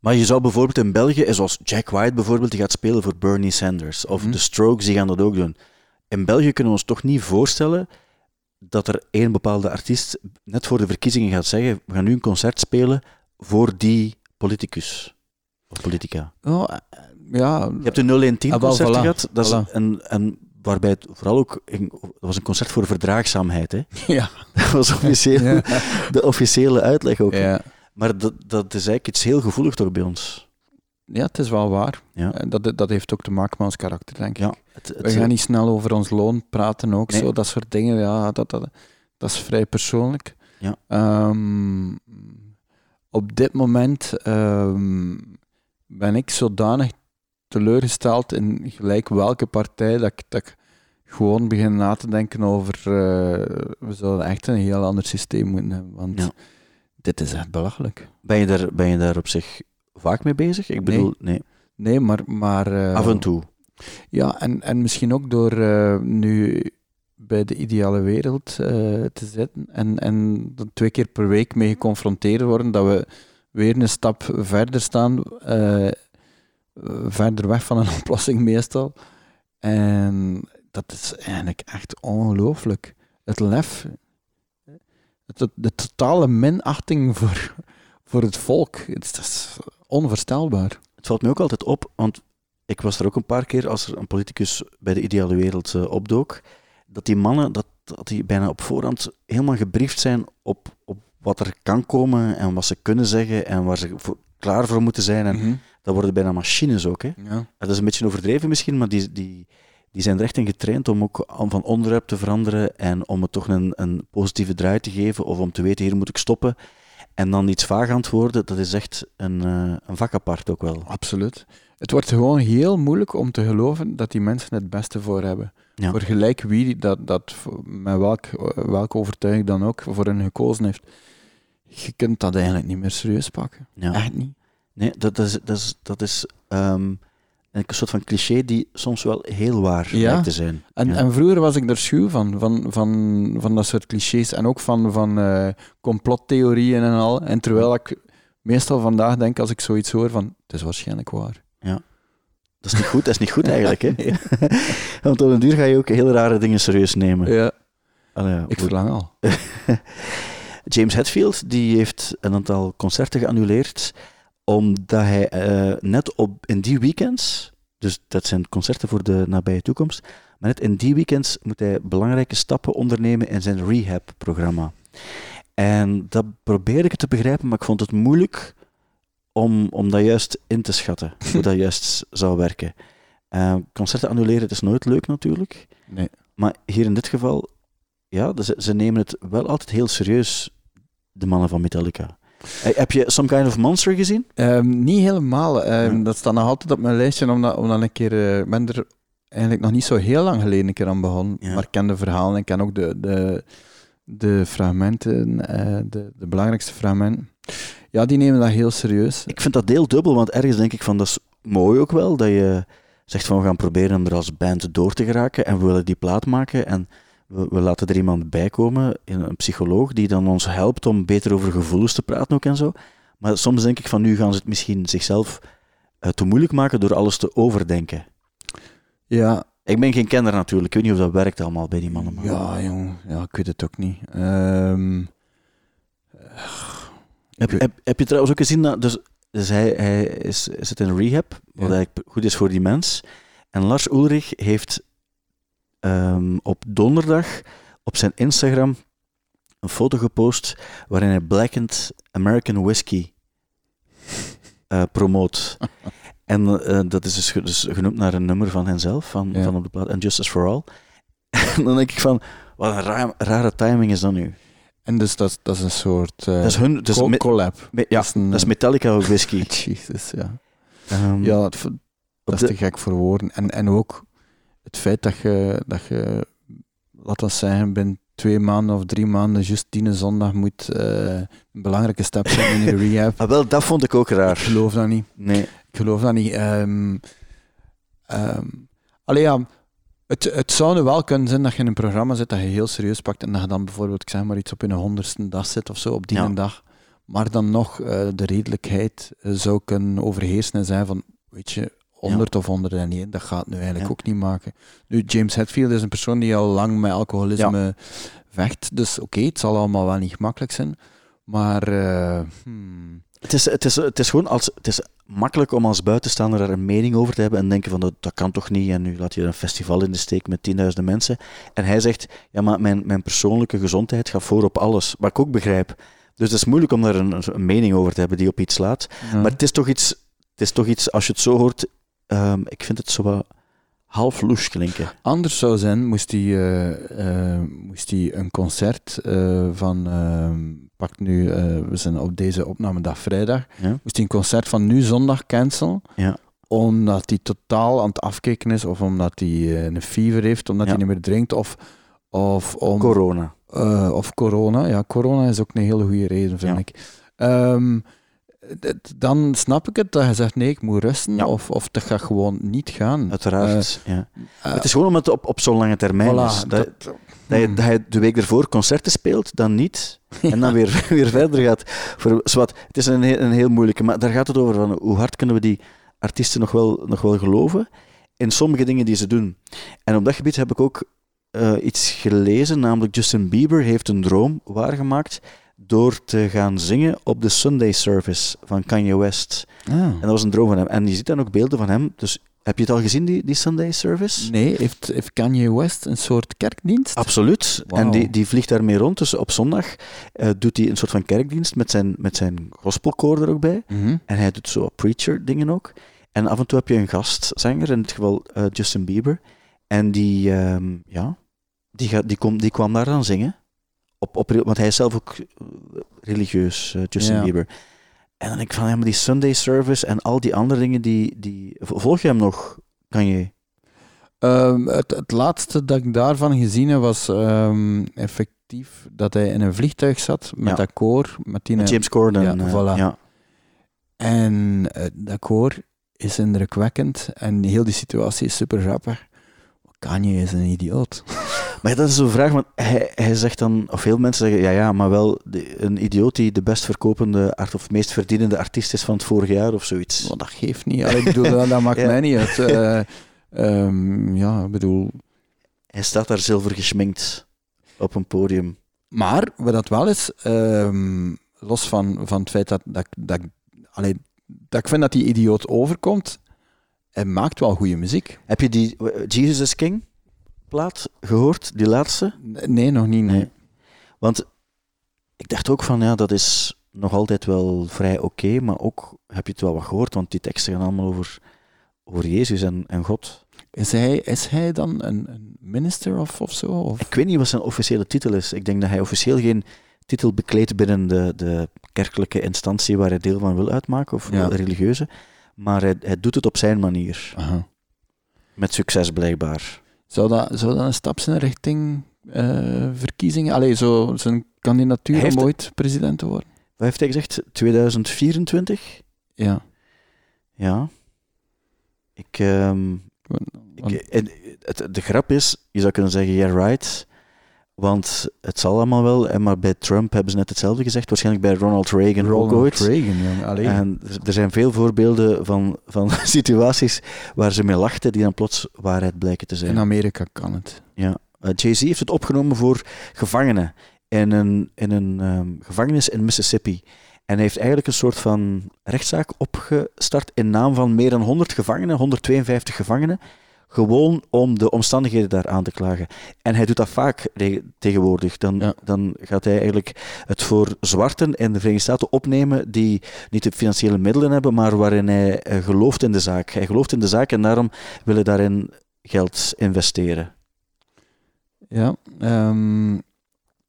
Maar je zou bijvoorbeeld in België, zoals Jack White bijvoorbeeld, die gaat spelen voor Bernie Sanders, of Mhm. de Strokes, die gaan dat ook doen. In België kunnen we ons toch niet voorstellen dat er één bepaalde artiest net voor de verkiezingen gaat zeggen, we gaan nu een concert spelen voor die politicus. Of politica. oh, eh, ja, Je hebt de 0110 Ah, voilà, gehad. Dat is een, een waarbij het vooral ook... Dat was een concert voor verdraagzaamheid, hè. <laughs> Ja. Dat was officieel, Ja. de officiële uitleg ook. Ja. Maar dat, dat is eigenlijk iets heel gevoelig toch bij ons. ja, het is wel waar. Ja. En Dat, dat heeft ook te maken met ons karakter, denk ik. Ja, het, het, We gaan niet snel over ons loon praten ook, Nee. zo, dat soort dingen. Ja, dat, dat, dat is vrij persoonlijk. Ja. Ehm, op dit moment ehm, ben ik zodanig teleurgesteld in gelijk welke partij dat ik, dat ik gewoon begin na te denken over eh, we zouden echt een heel ander systeem moeten hebben. Want Ja. dit is echt belachelijk. Ben je, daar, ben je daar op zich vaak mee bezig? Ik bedoel, nee. Nee, maar... maar eh, Af en toe. Ja, en, en misschien ook door eh, nu bij de ideale wereld eh, te zitten en, en er twee keer per week mee geconfronteerd worden, dat we weer een stap verder staan, eh, verder weg van een <laughs> oplossing meestal. En dat is eigenlijk echt ongelooflijk. Het lef, het, de totale minachting voor, <laughs> voor het volk, het is, dat is onvoorstelbaar. Het valt me ook altijd op, want ik was er ook een paar keer als er een politicus bij de ideale wereld eh, opdook, dat die mannen dat, dat die bijna op voorhand helemaal gebriefd zijn op, op wat er kan komen en wat ze kunnen zeggen en waar ze voor, klaar voor moeten zijn. En Mhm. dat worden bijna machines ook. Hè. Ja. Dat is een beetje overdreven misschien, maar die, die, die zijn er echt in getraind om ook van onderwerp te veranderen en om het toch een, een positieve draai te geven of om te weten, hier moet ik stoppen. En dan iets vaag antwoorden, dat is echt een, eh, een vak apart ook wel. Absoluut. Het wordt gewoon heel moeilijk om te geloven dat die mensen het beste voor hebben. Ja. Voor gelijk wie dat, dat met welk, welke overtuiging dan ook voor hen gekozen heeft. Je kunt dat eigenlijk niet meer serieus pakken. Ja. Echt niet. Nee, dat, is, dat is, dat is ehm, een soort van cliché die soms wel heel waar Ja. lijkt te zijn. En, Ja. en vroeger was ik er schuw van, van, van, van dat soort clichés en ook van, van eh, complottheorieën en al. En terwijl ik meestal vandaag denk, als ik zoiets hoor, van het is waarschijnlijk waar. Dat is niet goed, dat is niet goed eigenlijk. Hè? <laughs> Want op een duur ga je ook heel rare dingen serieus nemen. Ja, Allee, ja, ik verlang al. <laughs> James Hetfield die heeft een aantal concerten geannuleerd omdat hij eh, net op, in die weekends, dus dat zijn concerten voor de nabije toekomst, maar net in die weekends moet hij belangrijke stappen ondernemen in zijn rehab-programma. En dat probeerde ik te begrijpen, maar ik vond het moeilijk om, om dat juist in te schatten, <laughs> hoe dat juist zou werken. Eh, concerten annuleren, het is nooit leuk natuurlijk. Nee. Maar hier in dit geval, ja, ze, ze nemen het wel altijd heel serieus, de mannen van Metallica. Eh, heb je Some Kind of Monster gezien? Ehm, niet helemaal. Ehm, Ja. Dat staat nog altijd op mijn lijstje, omdat, omdat ik keer, eh, ben er eigenlijk nog niet zo heel lang geleden een keer aan begonnen. Ja. Maar ik ken de verhalen, ik ken ook de, de, de fragmenten, eh, de, de belangrijkste fragmenten. Ja, die nemen dat heel serieus. Ik vind dat deel dubbel, want ergens denk ik van dat is mooi ook wel, dat je zegt van we gaan proberen om er als band door te geraken en we willen die plaat maken en we, we laten er iemand bij komen, een psycholoog, die dan ons helpt om beter over gevoelens te praten ook en zo. Maar soms denk ik van nu gaan ze het misschien zichzelf eh, te moeilijk maken door alles te overdenken. Ja, Ik ben geen kenner natuurlijk, ik weet niet of dat werkt allemaal bij die mannen. maar- ja, jong, ja, ik weet het ook niet. Ehm, Heb, heb, heb je trouwens ook gezien, dat, dus, dus hij, hij is, zit in rehab, wat Ja. eigenlijk goed is voor die mens. En Lars Ulrich heeft ehm, op donderdag op zijn Instagram een foto gepost waarin hij Blackened American Whiskey eh, promoot. <laughs> en eh, dat is dus, dus genoemd naar een nummer van henzelf, van, Ja. van op de plaat, And Justice for All. <laughs> en dan denk ik van, wat een ra- rare timing is dat nu. En dus dat, dat is een soort eh dat is hun, dus co- collab. ja, dat is een, dat is Metallica whisky. <laughs> Jezus, ja. Ehm, Ja, dat, is de- te gek voor woorden. En, en ook het feit dat je, dat je, laat dat zeggen, binnen twee maanden of drie maanden, juist die zondag moet eh, een belangrijke stap zetten in je rehab. <laughs> Ah, wel, dat vond ik ook Ik raar. geloof dat niet. Nee. Ik geloof dat niet. Ehm, allee, ja, het, het zou nu wel kunnen zijn dat je in een programma zit dat je heel serieus pakt en dat je dan bijvoorbeeld, ik zeg maar iets, op een honderdste dag zit of zo, op die Ja. dag. Maar dan nog eh, de redelijkheid eh, zou kunnen overheersen en zijn van, weet je, 100 of 101, dat gaat nu eigenlijk Ja. ook niet maken. Nu, James Hetfield is een persoon die al lang met alcoholisme vecht, dus oké, het zal allemaal wel niet gemakkelijk zijn. Maar eh, hmm, Het is, het, is, het is gewoon als, het is makkelijk om als buitenstaander daar een mening over te hebben en denken van dat, dat kan toch niet en nu laat je een festival in de steek met tienduizenden mensen. En hij zegt, ja maar mijn, mijn persoonlijke gezondheid gaat voor op alles, wat ik ook begrijp. Dus het is moeilijk om daar een, een mening over te hebben die op iets slaat. Ja. Maar het is toch iets, het is toch iets als je het zo hoort, ehm, ik vind het zo wat half loes klinken. Anders zou zijn, moest hij, eh, eh, moest hij een concert eh, van, ehm, pak nu, we zijn op deze opnamedag vrijdag, Ja. moest hij een concert van nu zondag cancelen, Ja. omdat hij totaal aan het afkijken is, of omdat hij een fever heeft, omdat Ja. hij niet meer drinkt, of, of om... Corona. Of corona. Ja, corona is ook een hele goede reden, vind ik. Ehm, dan snap ik het dat je zegt, nee, ik moet rusten, Ja. of, of dat gaat gewoon niet gaan. Uiteraard. ja. Eh, het is gewoon omdat het op, op zo'n lange termijn voilà, is. Dat, dat- dat, je, dat je de week ervoor concerten speelt, dan niet. <laughs> En dan weer, weer verder gaat. Voor, zwart, het is een heel, een heel moeilijke, maar daar gaat het over. Van hoe hard kunnen we die artiesten nog wel, nog wel geloven in sommige dingen die ze doen. En op dat gebied heb ik ook eh, iets gelezen, namelijk Justin Bieber heeft een droom waargemaakt door te gaan zingen op de Sunday Service van Kanye West. Ah. En dat was een droom van hem. En je ziet dan ook beelden van hem. Dus heb je het al gezien, die, die Sunday Service? Nee, heeft, heeft Kanye West een soort kerkdienst? Absoluut. En die, die vliegt daarmee rond. Dus op zondag eh, doet hij een soort van kerkdienst met zijn, met zijn gospelkoor er ook bij. Mhm. En hij doet zo preacher dingen ook. En af en toe heb je een gastzanger, in dit geval eh, Justin Bieber. En die, ehm, ja, die, gaat, die, kom, die kwam daar dan zingen. Op, op, want hij is zelf ook eh, religieus, eh, Justin Ja. Bieber. En dan denk ik van, ja, maar die Sunday service en al die andere dingen, die, die... Volg je hem nog? Kan je... Ehm, het, het laatste dat ik daarvan gezien heb was ehm, effectief dat hij in een vliegtuig zat met Ja. dat koor. Met die Met James Corden. Ja, eh, voilà. ja. En dat koor is indrukwekkend en heel die situatie is super grappig. Kanye is een idioot. <laughs> Maar dat is zo'n vraag, want hij, hij zegt dan, of veel mensen zeggen, ja, ja, maar wel de- een idioot die de best verkopende art, of meest verdienende artiest is van het vorige jaar of zoiets. Maar dat geeft niet. Allee, <laughs> ik bedoel, dat, dat maakt Ja. mij niet uit. <laughs> Eh, ehm, ja, ik bedoel... Hij staat daar zilver geschminkt op een podium. Maar, wat dat wel is, ehm, los van, van het feit dat, dat, dat, allee, dat ik vind dat die idioot overkomt, hij maakt wel goede muziek. Heb je die eh, Jesus is King plaat gehoord, die laatste? Nee, nog niet. Nee. Nee. Want ik dacht ook van, ja, dat is nog altijd wel vrij oké, maar ook heb je het wel wat gehoord, want die teksten gaan allemaal over, over Jezus en, en God. Is, hij, is hij dan een, een minister of, of zo? Of? Ik weet niet wat zijn officiële titel is. Ik denk dat hij officieel geen titel bekleedt binnen de, de kerkelijke instantie waar hij deel van wil uitmaken, of Ja. de religieuze. Maar hij, hij doet het op zijn manier. Aha. Met succes blijkbaar. Zou, dat, zou dat een stap zijn richting eh, verkiezingen? Allee, zo, zijn kandidatuur heeft- om ooit president te worden? Wat heeft hij gezegd? 2024? Ja. Ja. Ik, ehm, ik, Want- de grap is, je zou kunnen zeggen, yeah right. Want het zal allemaal wel. En maar bij Trump hebben ze net hetzelfde gezegd. Waarschijnlijk bij Ronald Reagan ook Ronald ooit. Reagan. Allee. En er- er zijn veel voorbeelden van, van <laughs> situaties waar ze mee lachten, die dan plots waarheid blijken te zijn. In Amerika kan het. Ja. Eh, Jay-Z heeft het opgenomen voor gevangenen in een, in een ehm, gevangenis in Mississippi. En hij heeft eigenlijk een soort van rechtszaak opgestart in naam van meer dan 100 gevangenen, 152 gevangenen, gewoon om de omstandigheden daar aan te klagen. En hij doet dat vaak tegenwoordig. Dan, Ja. dan gaat hij eigenlijk het voor zwarten in de Verenigde Staten opnemen die niet de financiële middelen hebben, maar waarin hij eh, gelooft in de zaak. Hij gelooft in de zaak en daarom wil hij daarin geld investeren. Ja. ehm,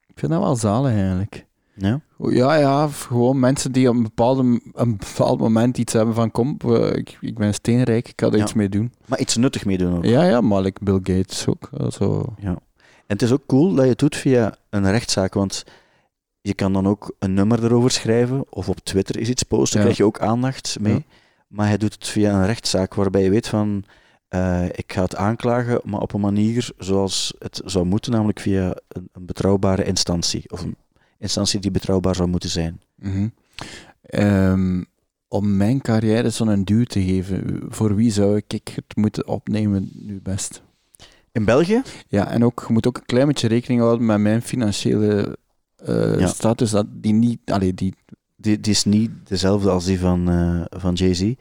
ik vind dat wel zalig eigenlijk. Ja? Ja, ja, gewoon mensen die op een, bepaalde, een bepaald moment iets hebben van kom, ik, ik ben steenrijk, ik ga er Ja. iets mee doen. Maar iets nuttig meedoen ook. Ja, ja, maar like Bill Gates ook. Ja. En het is ook cool dat je het doet via een rechtszaak, want je kan dan ook een nummer erover schrijven, of op Twitter is iets posten, Ja. krijg je ook aandacht mee. Ja. Maar hij doet het via een rechtszaak, waarbij je weet van, eh, ik ga het aanklagen, maar op een manier zoals het zou moeten, namelijk via een, een betrouwbare instantie, of een instantie die betrouwbaar zou moeten zijn. Mhm. Ehm, om mijn carrière zo'n duw te geven, voor wie zou ik het moeten opnemen nu best? In België? Ja, en ook, je moet ook een klein beetje rekening houden met mijn financiële eh, Ja. status, dat die niet, allee, die die, die is niet dezelfde als die van, eh, van Jay-Z.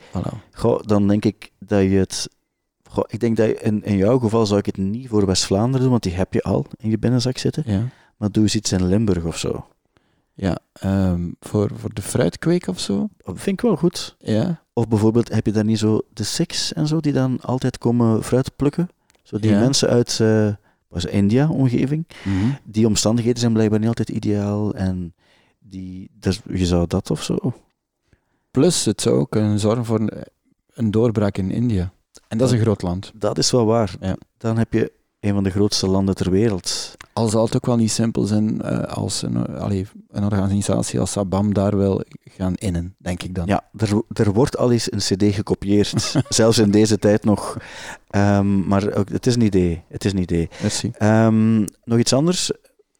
Goh, dan denk ik dat je het. Goh, ik denk dat je in, in jouw geval zou ik het niet voor West-Vlaanderen doen, want die heb je al in je binnenzak zitten. Ja. Maar doe eens iets in Limburg of zo. Ja, ehm, voor, voor de fruitkweek of zo. Dat vind ik wel goed. Ja. Of bijvoorbeeld, heb je daar niet zo de Six en zo, die dan altijd komen fruit plukken? Zo die Ja. mensen uit eh was India, omgeving. Mhm. Die omstandigheden zijn blijkbaar niet altijd ideaal. En die, dus je zou dat of zo. Plus, het zou ook kunnen zorgen voor een, een doorbraak in India. En dat is een groot land. Dat is wel waar. Ja. Dan heb je een van de grootste landen ter wereld. Al zal het ook wel niet simpel zijn eh, als een, allee, een organisatie als Sabam daar wil gaan innen, denk ik dan. Ja, er, er wordt al eens een CD gekopieerd. <laughs> zelfs in deze tijd nog. Ehm, maar ook, het is een idee. Het is een idee. Merci. Ehm, nog iets anders,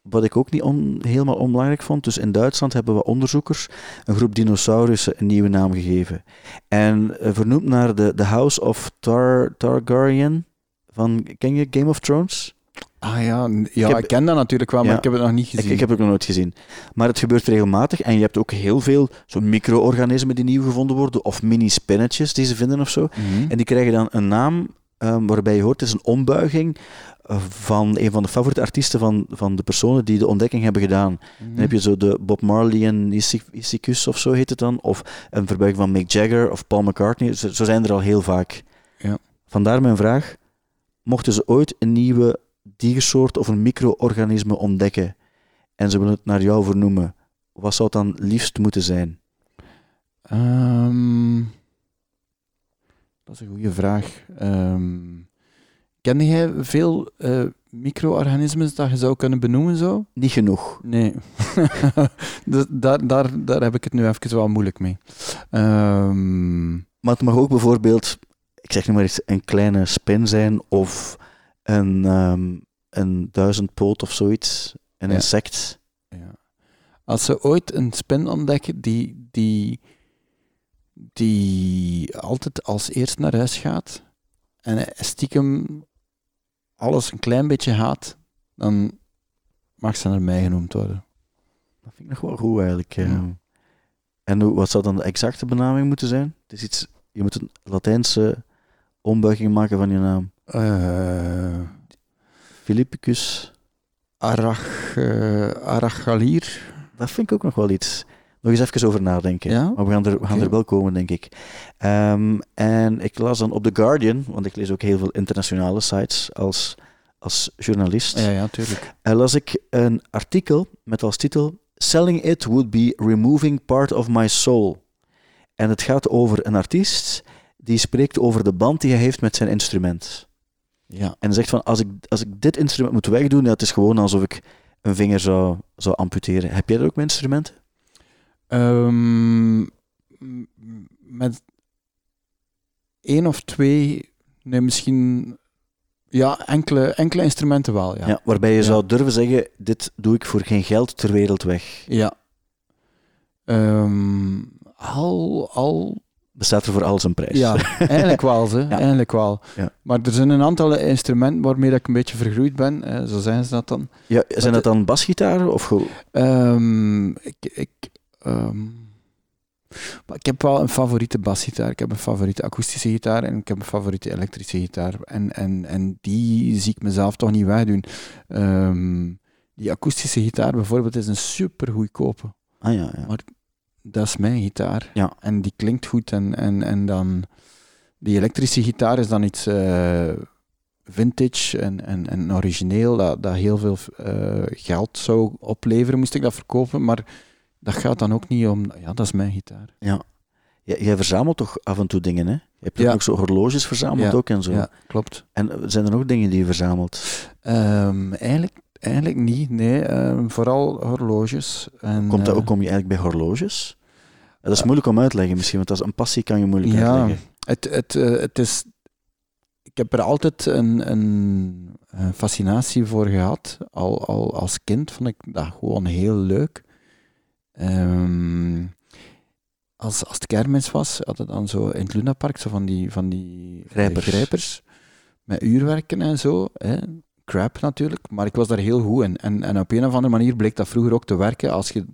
wat ik ook niet on- helemaal onbelangrijk vond. Dus in Duitsland hebben we onderzoekers een groep dinosaurussen een nieuwe naam gegeven. En eh, vernoemd naar de, de House of Tar Targaryen. Van, ken je Game of Thrones? Ah ja, ja ik, heb- ken dat natuurlijk wel, maar Ja. ik heb het nog niet gezien. ik heb het nog nooit gezien. Maar het gebeurt regelmatig en je hebt ook heel veel zo'n micro-organismen die nieuw gevonden worden, of mini-spinnetjes die ze vinden of zo. Mhm. En die krijgen dan een naam ehm, waarbij je hoort, het is een ombuiging eh, van een van de favoriete artiesten van, van de personen die de ontdekking hebben gedaan. Mhm. Dan heb je zo de Bob Marley en Issicus of zo heet het dan, of een verbuiging van Mick Jagger of Paul McCartney. Zo, zo zijn er al heel vaak. Ja. Vandaar mijn vraag, mochten ze ooit een nieuwe diersoort of een micro-organisme ontdekken en ze willen het naar jou vernoemen, wat zou het dan liefst moeten zijn? Ehm, dat is een goede vraag. Ehm ken jij veel eh micro-organismen dat je zou kunnen benoemen zo? Niet genoeg. Nee. <laughs> dus daar, daar, daar heb ik het nu even wel moeilijk mee. Ehm, Maar het mag ook bijvoorbeeld, ik zeg nu maar eens, een kleine spin zijn of een, een duizendpoot of zoiets. Een Ja. insect. ja. Als ze ooit een spin ontdekken die, die, die altijd als eerst naar huis gaat en stiekem alles een klein beetje haat, dan mag ze naar mij genoemd worden. Dat vind ik nog wel goed eigenlijk. eh. Ja. En hoe, wat zou dan de exacte benaming moeten zijn? Het is iets, je moet een Latijnse ombuiging maken van je naam. Eh Philippicus, Arach, eh, Arachalier. dat vind ik ook nog wel iets. Nog eens even over nadenken. Ja? Maar we gaan er, we gaan er wel komen, denk ik. Ehm, en ik las dan op The Guardian, want ik lees ook heel veel internationale sites als, als journalist. Ja, ja, tuurlijk. En las ik een artikel met als titel Selling it would be removing part of my soul. En het gaat over een artiest die spreekt over de band die hij heeft met zijn instrument. Ja. En zegt van, als ik, als ik dit instrument moet wegdoen, ja, het is gewoon alsof ik een vinger zou, zou amputeren. Heb jij dat ook met instrumenten? Ehm, m- met één of twee, nee, misschien ja, enkele, enkele instrumenten wel. Ja. Ja. waarbij je Ja. zou durven zeggen, dit doe ik voor geen geld ter wereld weg. ja. Ehm, al, al, Bestaat er voor alles een prijs. ja, eigenlijk wel, ze, <laughs> eigenlijk wel. Ja. Maar er zijn een aantal instrumenten waarmee dat ik een beetje vergroeid ben, eh, zo zijn ze dat dan. Ja, zijn dat dan basgitaren? Of gewoon- Ehm, ik, ik, ehm, maar ik heb wel een favoriete basgitaar, ik heb een favoriete akoestische gitaar en ik heb een favoriete elektrische gitaar. En, en, en die zie ik mezelf toch niet wegdoen. Ehm, die akoestische gitaar bijvoorbeeld is een super goedkope. Ah ja, ja. Dat is mijn gitaar. Ja. En die klinkt goed. En, en, en dan die elektrische gitaar is dan iets eh, vintage en, en, en origineel, dat, dat heel veel eh, geld zou opleveren, moest ik dat verkopen. Maar dat gaat dan ook niet om. Ja, dat is mijn gitaar. ja. Jij verzamelt toch af en toe dingen, hè? Je hebt Ja. ook zo horloges verzameld Ja. ook en zo. Ja, klopt. En eh, zijn er nog dingen die je verzamelt? Ehm, eigenlijk, eigenlijk niet, nee. Ehm, vooral horloges. En, Komt dat eh, ook om je eigenlijk bij horloges? Dat is moeilijk om uit te leggen misschien, want als een passie kan je moeilijk Ja. uitleggen. Het, het, eh, het is. Ik heb er altijd een, een, fascinatie voor gehad. Al, al als kind vond ik dat gewoon heel leuk. Ehm, als, als het kermis was, hadden we dan zo in het Lunapark zo van die, van die eh, Grijpers. grijpers met uurwerken en zo. Hè. Crap natuurlijk, maar ik was daar heel goed in. En, en op een of andere manier bleek dat vroeger ook te werken als je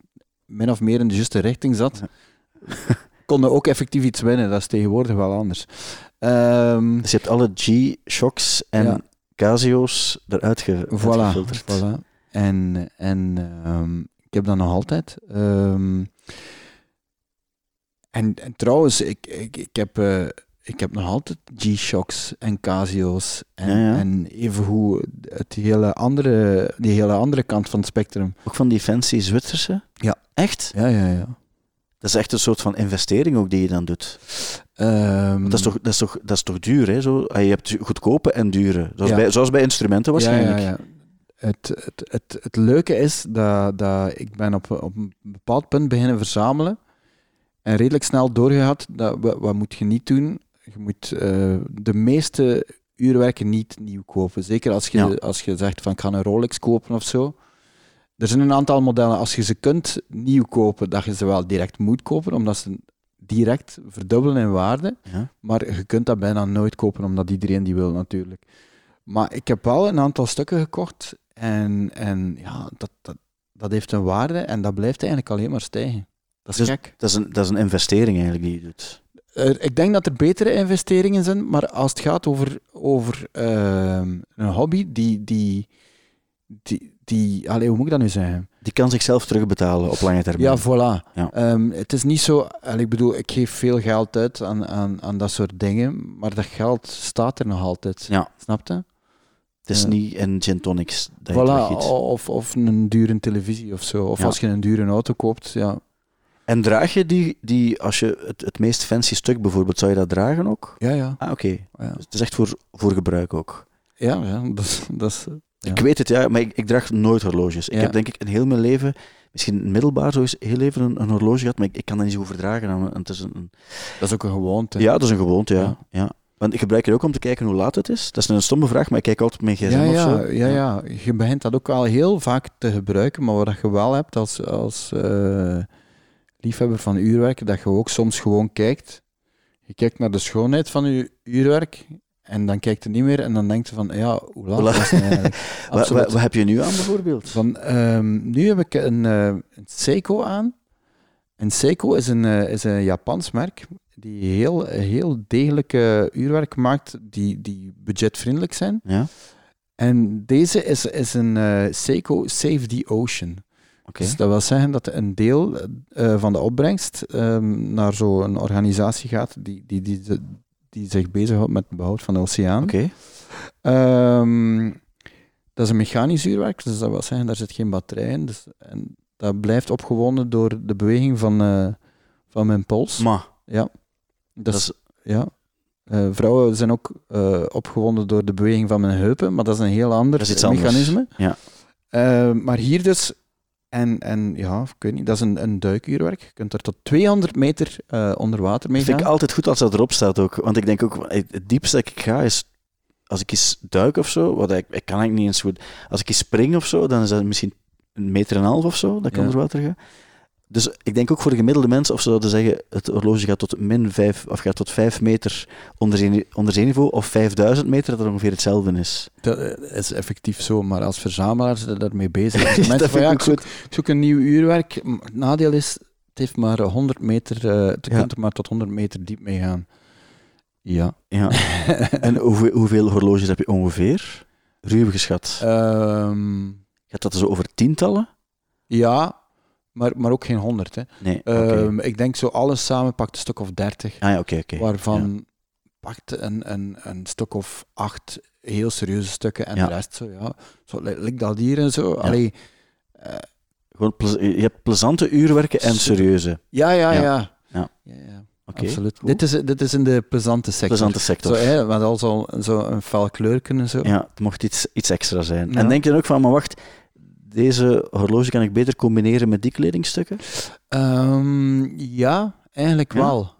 min of meer in de juiste richting zat, <laughs> konden ook effectief iets winnen. Dat is tegenwoordig wel anders. Dus je hebt alle G-Shocks en Ja. Casio's eruit ge Voilà, uitgefilterd. voilà. En, en ehm, ik heb dat nog altijd. Ehm, en, en trouwens, ik, ik, ik, heb, eh, ik heb nog altijd G-Shocks en Casio's. En, Ja, ja. en evengoed het hele andere, die hele andere kant van het spectrum. Ook van die fancy Zwitserse? Ja. Echt? Ja, ja, ja. Dat is echt een soort van investering ook die je dan doet. Ehm, Dat is toch, dat is toch, dat is toch duur, hè? Zo, je hebt goedkope en dure. Zoals, Ja. bij, zoals bij instrumenten waarschijnlijk. Ja, ja, ja. Het, het, het, het leuke is dat, dat ik ben op, op een bepaald punt beginnen verzamelen en redelijk snel doorgehad dat wat, wat moet je niet doen? Je moet eh, de meeste uurwerken niet nieuw kopen. Zeker als je, Ja. als je zegt van ik ga een Rolex kopen of zo. Er zijn een aantal modellen, als je ze kunt nieuw kopen, dat je ze wel direct moet kopen, omdat ze direct verdubbelen in waarde. Ja. Maar je kunt dat bijna nooit kopen, omdat iedereen die wil natuurlijk. Maar ik heb wel een aantal stukken gekocht en, en ja, dat, dat, dat heeft een waarde en dat blijft eigenlijk alleen maar stijgen. Dat is Dus- gek. Dat, is een, dat is een investering eigenlijk die je doet. Er- ik denk dat er betere investeringen zijn, maar als het gaat over, over ehm, een hobby die, die, die, die allee, hoe moet ik dat nu zeggen? Die kan zichzelf terugbetalen op lange termijn. Ja, voilà. Ja. Ehm, het is niet zo, ik bedoel, ik geef veel geld uit aan, aan, aan dat soort dingen, maar dat geld staat er nog altijd. Ja. Snap je? Het is Ja. niet een gin tonics dat je Voilà, weggiet. of, of een dure televisie of zo. Of Ja. als je een dure auto koopt, ja. En draag je die, die als je het, het meest fancy stuk bijvoorbeeld, zou je dat dragen ook? Ja, ja. Ah, oké. Ja, Dus het is echt voor, voor gebruik ook. ja, ja dat, is- dat is... Ja. Ik weet het, ja, maar ik, ik draag nooit horloges. Ik heb denk ik in heel mijn leven, misschien middelbaar zo eens heel even een, een horloge gehad, maar ik, ik kan dat niet zo overdragen. aan- aan- het is een, een- Dat is ook een gewoonte. ja, dat is een gewoonte, ja. Ja. Want ik gebruik het ook om te kijken hoe laat het is. Dat is een stomme vraag, maar ik kijk altijd op mijn gsm ja, of ja, zo. ja, ja. Je begint dat ook al heel vaak te gebruiken, maar wat je wel hebt als, als eh, liefhebber van uurwerk, dat je ook soms gewoon kijkt. Je kijkt naar de schoonheid van je uurwerk en dan kijkt je niet meer en dan denkt je van, ja, hoe laat is het eigenlijk? <laughs> Wat, wat, wat heb je nu aan bijvoorbeeld? Van, ehm, nu heb ik een, eh, een Seiko aan. En Seiko is een, eh, is een Japans merk die heel, heel degelijke uurwerk maakt die, die budgetvriendelijk zijn. Ja, En deze is, is een eh, Seiko Save the Ocean. Oké. Dus dat wil zeggen dat een deel eh, van de opbrengst ehm, naar zo'n organisatie gaat die, die, die, die zich bezighoudt met het behoud van de oceaan. Oké. Ehm, dat is een mechanisch uurwerk, dus dat wil zeggen, daar zit geen batterij in. Dus, en dat blijft opgewonden door de beweging van, eh, van mijn pols. Maar, ja. Dat dat is, ja. Eh, vrouwen zijn ook opgewonden door de beweging van mijn heupen, maar dat is een heel ander Dat is iets anders. mechanisme. Ja. Eh, maar hier dus, en, en ja, ik weet niet, dat is een, een duikuurwerk. Je kunt er tot 200 meter eh, onder water mee dat vind gaan. ik altijd goed als dat erop staat ook. Want ik denk ook, het diepste dat ik ga is, als ik eens duik of zo, wat ik, ik kan eigenlijk niet eens goed. Als ik eens spring of zo, dan is dat misschien een meter en een half of zo, dat ik Ja. onder water ga. Dus ik denk ook voor de gemiddelde mensen, of ze zouden zeggen, het horloge gaat tot min 5, of gaat tot 5 meter onder, zee, onder zeeniveau, of 5000 meter, dat er ongeveer hetzelfde is. Dat eh, is effectief zo, maar als verzamelaar zijn ze daarmee bezig. <laughs> Dus Dat mensen van, vind ja, ik zoek, ik zoek een nieuw uurwerk. Het nadeel is, het heeft maar 100 meter, je Ja. kunt er maar tot 100 meter diep mee gaan. Ja. Ja. <laughs> en hoeveel, hoeveel horloges heb je ongeveer? Ruw geschat. Ehm, Gaat dat zo over tientallen? ja, maar, maar ook geen 100. Hè. Nee. Ehm, ik denk zo alles samen pakt een stuk of 30. Ah ja, oké, oké. waarvan pakt een, een, een stuk of acht heel serieuze stukken en Ja. de rest zo, ja. Zo, li- like dat hier en zo. Allee, eh, Gewoon je hebt plezante uurwerken en serieuze. ja, ja, Ja. ja. Ja. ja, ja. Absoluut. Dit, is, dit is in de plezante sector. Plezante sector. Zo, hè, met al zo, zo een fel kleurken en zo. Ja, het mocht iets, iets extra zijn. Ja. En denk je dan ook van, maar wacht, deze horloge kan ik beter combineren met die kledingstukken? Ehm, ja eigenlijk Ja? wel.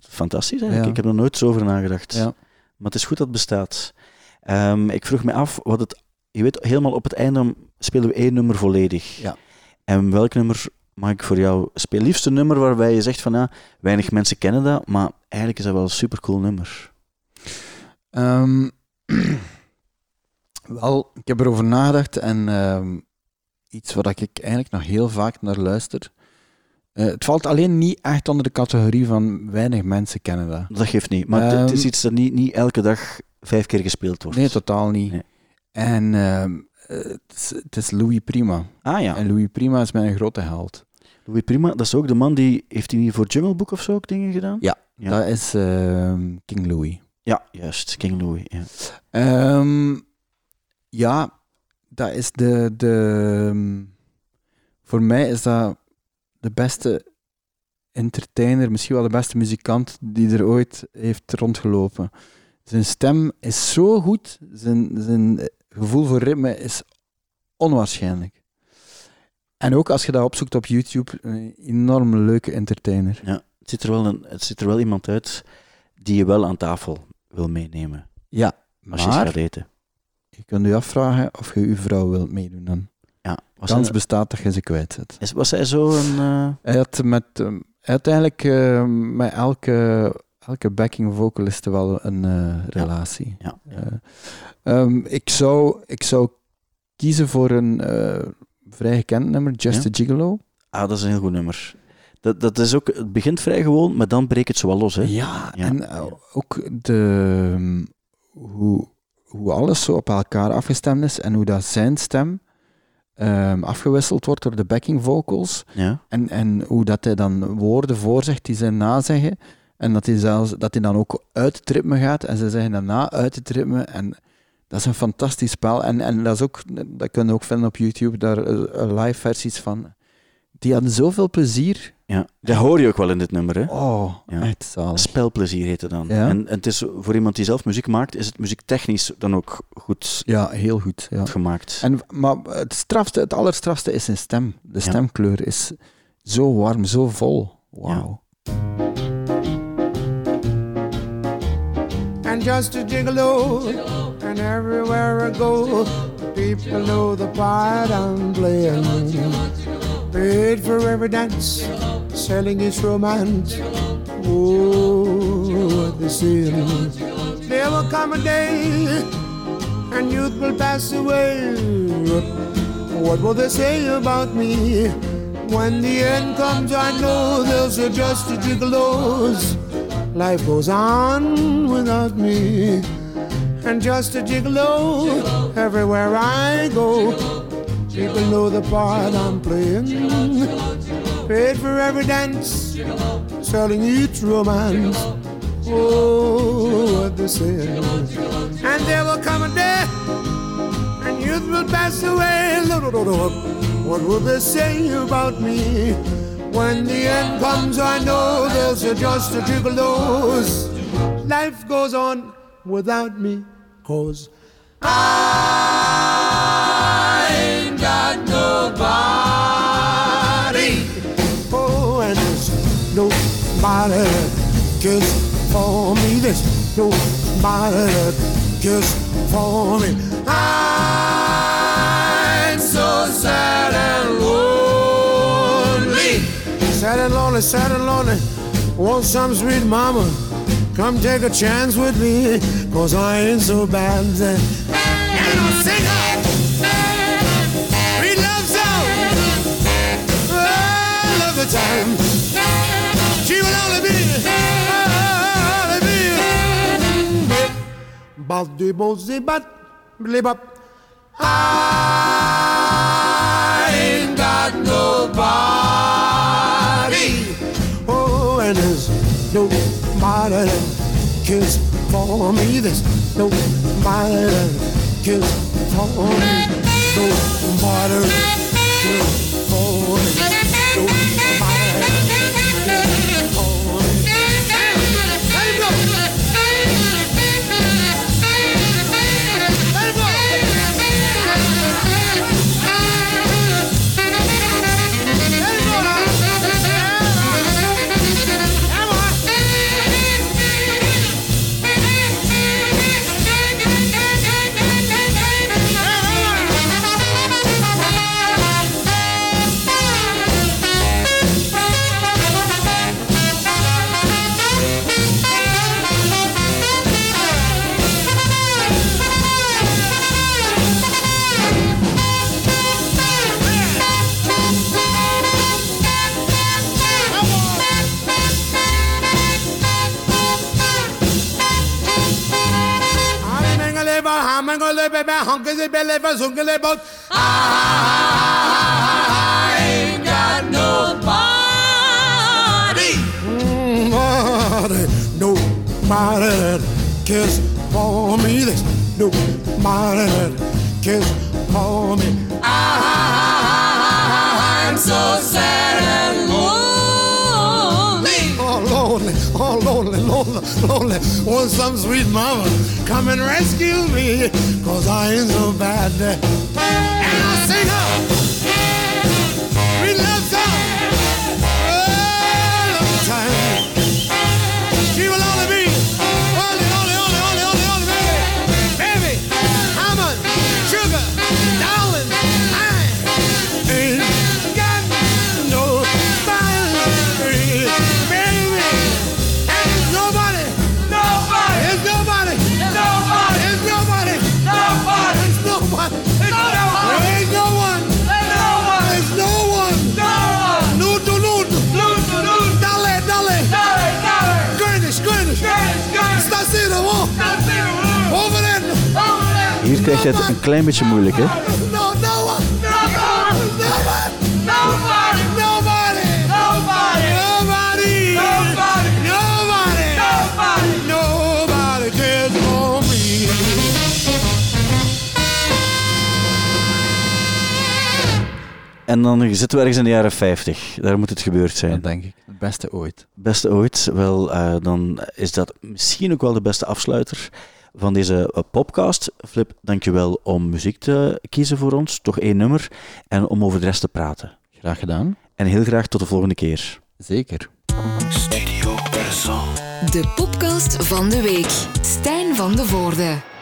Fantastisch eigenlijk. Ja. Ik heb er nooit zo over nagedacht. Ja. Maar het is goed dat het bestaat. Ehm, ik vroeg me af, wat het, je weet, helemaal op het einde spelen we één nummer volledig. Ja. En welk nummer mag ik voor jou spelen? Liefst een nummer waarbij je zegt van, ja, weinig mensen kennen dat, maar eigenlijk is dat wel een supercool nummer. Ehm, <clears throat> wel, ik heb erover nagedacht en iets waar ik eigenlijk nog heel vaak naar luister, Eh, het valt alleen niet echt onder de categorie van weinig mensen kennen dat. Dat geeft niet. Maar het- het is Ehm, iets dat niet, niet elke dag vijf keer gespeeld wordt. Nee, totaal niet. Nee. En ehm, eh, het, is, het is Louis Prima. Ah ja, En Louis Prima is mijn grote held. Louis Prima, dat is ook de man die... Heeft hij niet voor Jungle Book of zo ook dingen gedaan? Ja. Ja. Dat is ehm, King Louis. Ja, juist. King Louis, ja. Ja, dat is de, de. ehm, Voor mij is dat de beste entertainer, misschien wel de beste muzikant die er ooit heeft rondgelopen. Zijn stem is zo goed, zijn, zijn gevoel voor ritme is onwaarschijnlijk. En ook als je dat opzoekt op YouTube, een enorm leuke entertainer. ja. Het, ziet er wel een, het ziet er wel iemand uit die je wel aan tafel wil meenemen. Ja, Als je maar gaat eten. Je kunt je afvragen of je uw vrouw wilt meedoen dan. Ja. Was, Kans bestaat dat je ze kwijt zet. is, was hij zo een... eh, Hij had met, ehm, uiteindelijk eh, met elke, elke backing vocalist wel een eh, relatie. ja. Eh, ehm, ik, zou, ik zou kiezen voor een vrij gekend nummer, Just Ja? a Gigolo. Ah, dat is een heel goed nummer. Dat, dat is ook, het begint vrij gewoon, maar dan breekt het zo wel los. Hè? Ja, Ja. en ook de, ehm, hoe, hoe alles zo op elkaar afgestemd is en hoe dat zijn stem ehm, afgewisseld wordt door de backing vocals. Ja. En, en hoe dat hij dan woorden voorzegt die ze nazeggen. En dat hij, zelfs, dat hij dan ook uit het ritme gaat. En ze zeggen daarna uit het ritme. En dat is een fantastisch spel. En, en dat, is ook, dat kun je ook vinden op YouTube, daar eh, live versies van. Die hadden zoveel plezier. ja. Dat hoor je ook wel in dit nummer. Hè? Oh, Ja. echt zalig. Spelplezier heet het dan. Ja. En, en het is voor iemand die zelf muziek maakt, is het muziektechnisch dan ook goed Ja, heel goed. Ja. gemaakt. En, maar het, strafste, het allerstrafste is zijn stem. De stemkleur is zo warm, zo vol. Wauw. and just a gigolo. And everywhere I go, people know the part I'm playing. Paid for every dance, selling its romance. Oh, they say. There will come a day, and youth will pass away. What will they say about me? When the end comes, I know they'll say just a gigolos. Life goes on without me. And just a gigolo everywhere I go. People know the part I'm playing. Paid for every dance, selling each romance. Oh, what they say. And there will come a day, and youth will pass away. What will they say about me? When the end comes, I know say just a gigolos. Life goes on without me, cause I nobody cares for me. There's nobody cares for me. I'm so sad and lonely. Sad and lonely, sad and lonely. Want some sweet mama? Come take a chance with me, cause I ain't so bad. And I'll sing her sweet love song. All of the time. She will only be, only be. Baldi bozi bat, blibop. I ain't got nobody. Oh, and there's nobody that cares for me. There's nobody that cares for me. Nobody cares for me. Nobody baby, belly. I ain't got nobody. Nobody, nobody kiss for me. This nobody kiss for me. Lonely. Want some sweet mama come and rescue me, cause I ain't so bad. And I sing up, Je je het een klein beetje moeilijk, hè? En dan zitten we ergens in de jaren 50. Daar moet het gebeurd zijn. Dat denk ik. Het beste ooit. Beste ooit. Wel, eh, dan is dat misschien ook wel de beste afsluiter van deze eh, podcast. Flip, dankjewel om muziek te kiezen voor ons. Toch één nummer. En om over de rest te praten. Graag gedaan. En heel graag tot de volgende keer. Zeker. De podcast van de week. Stijn van de Voorde.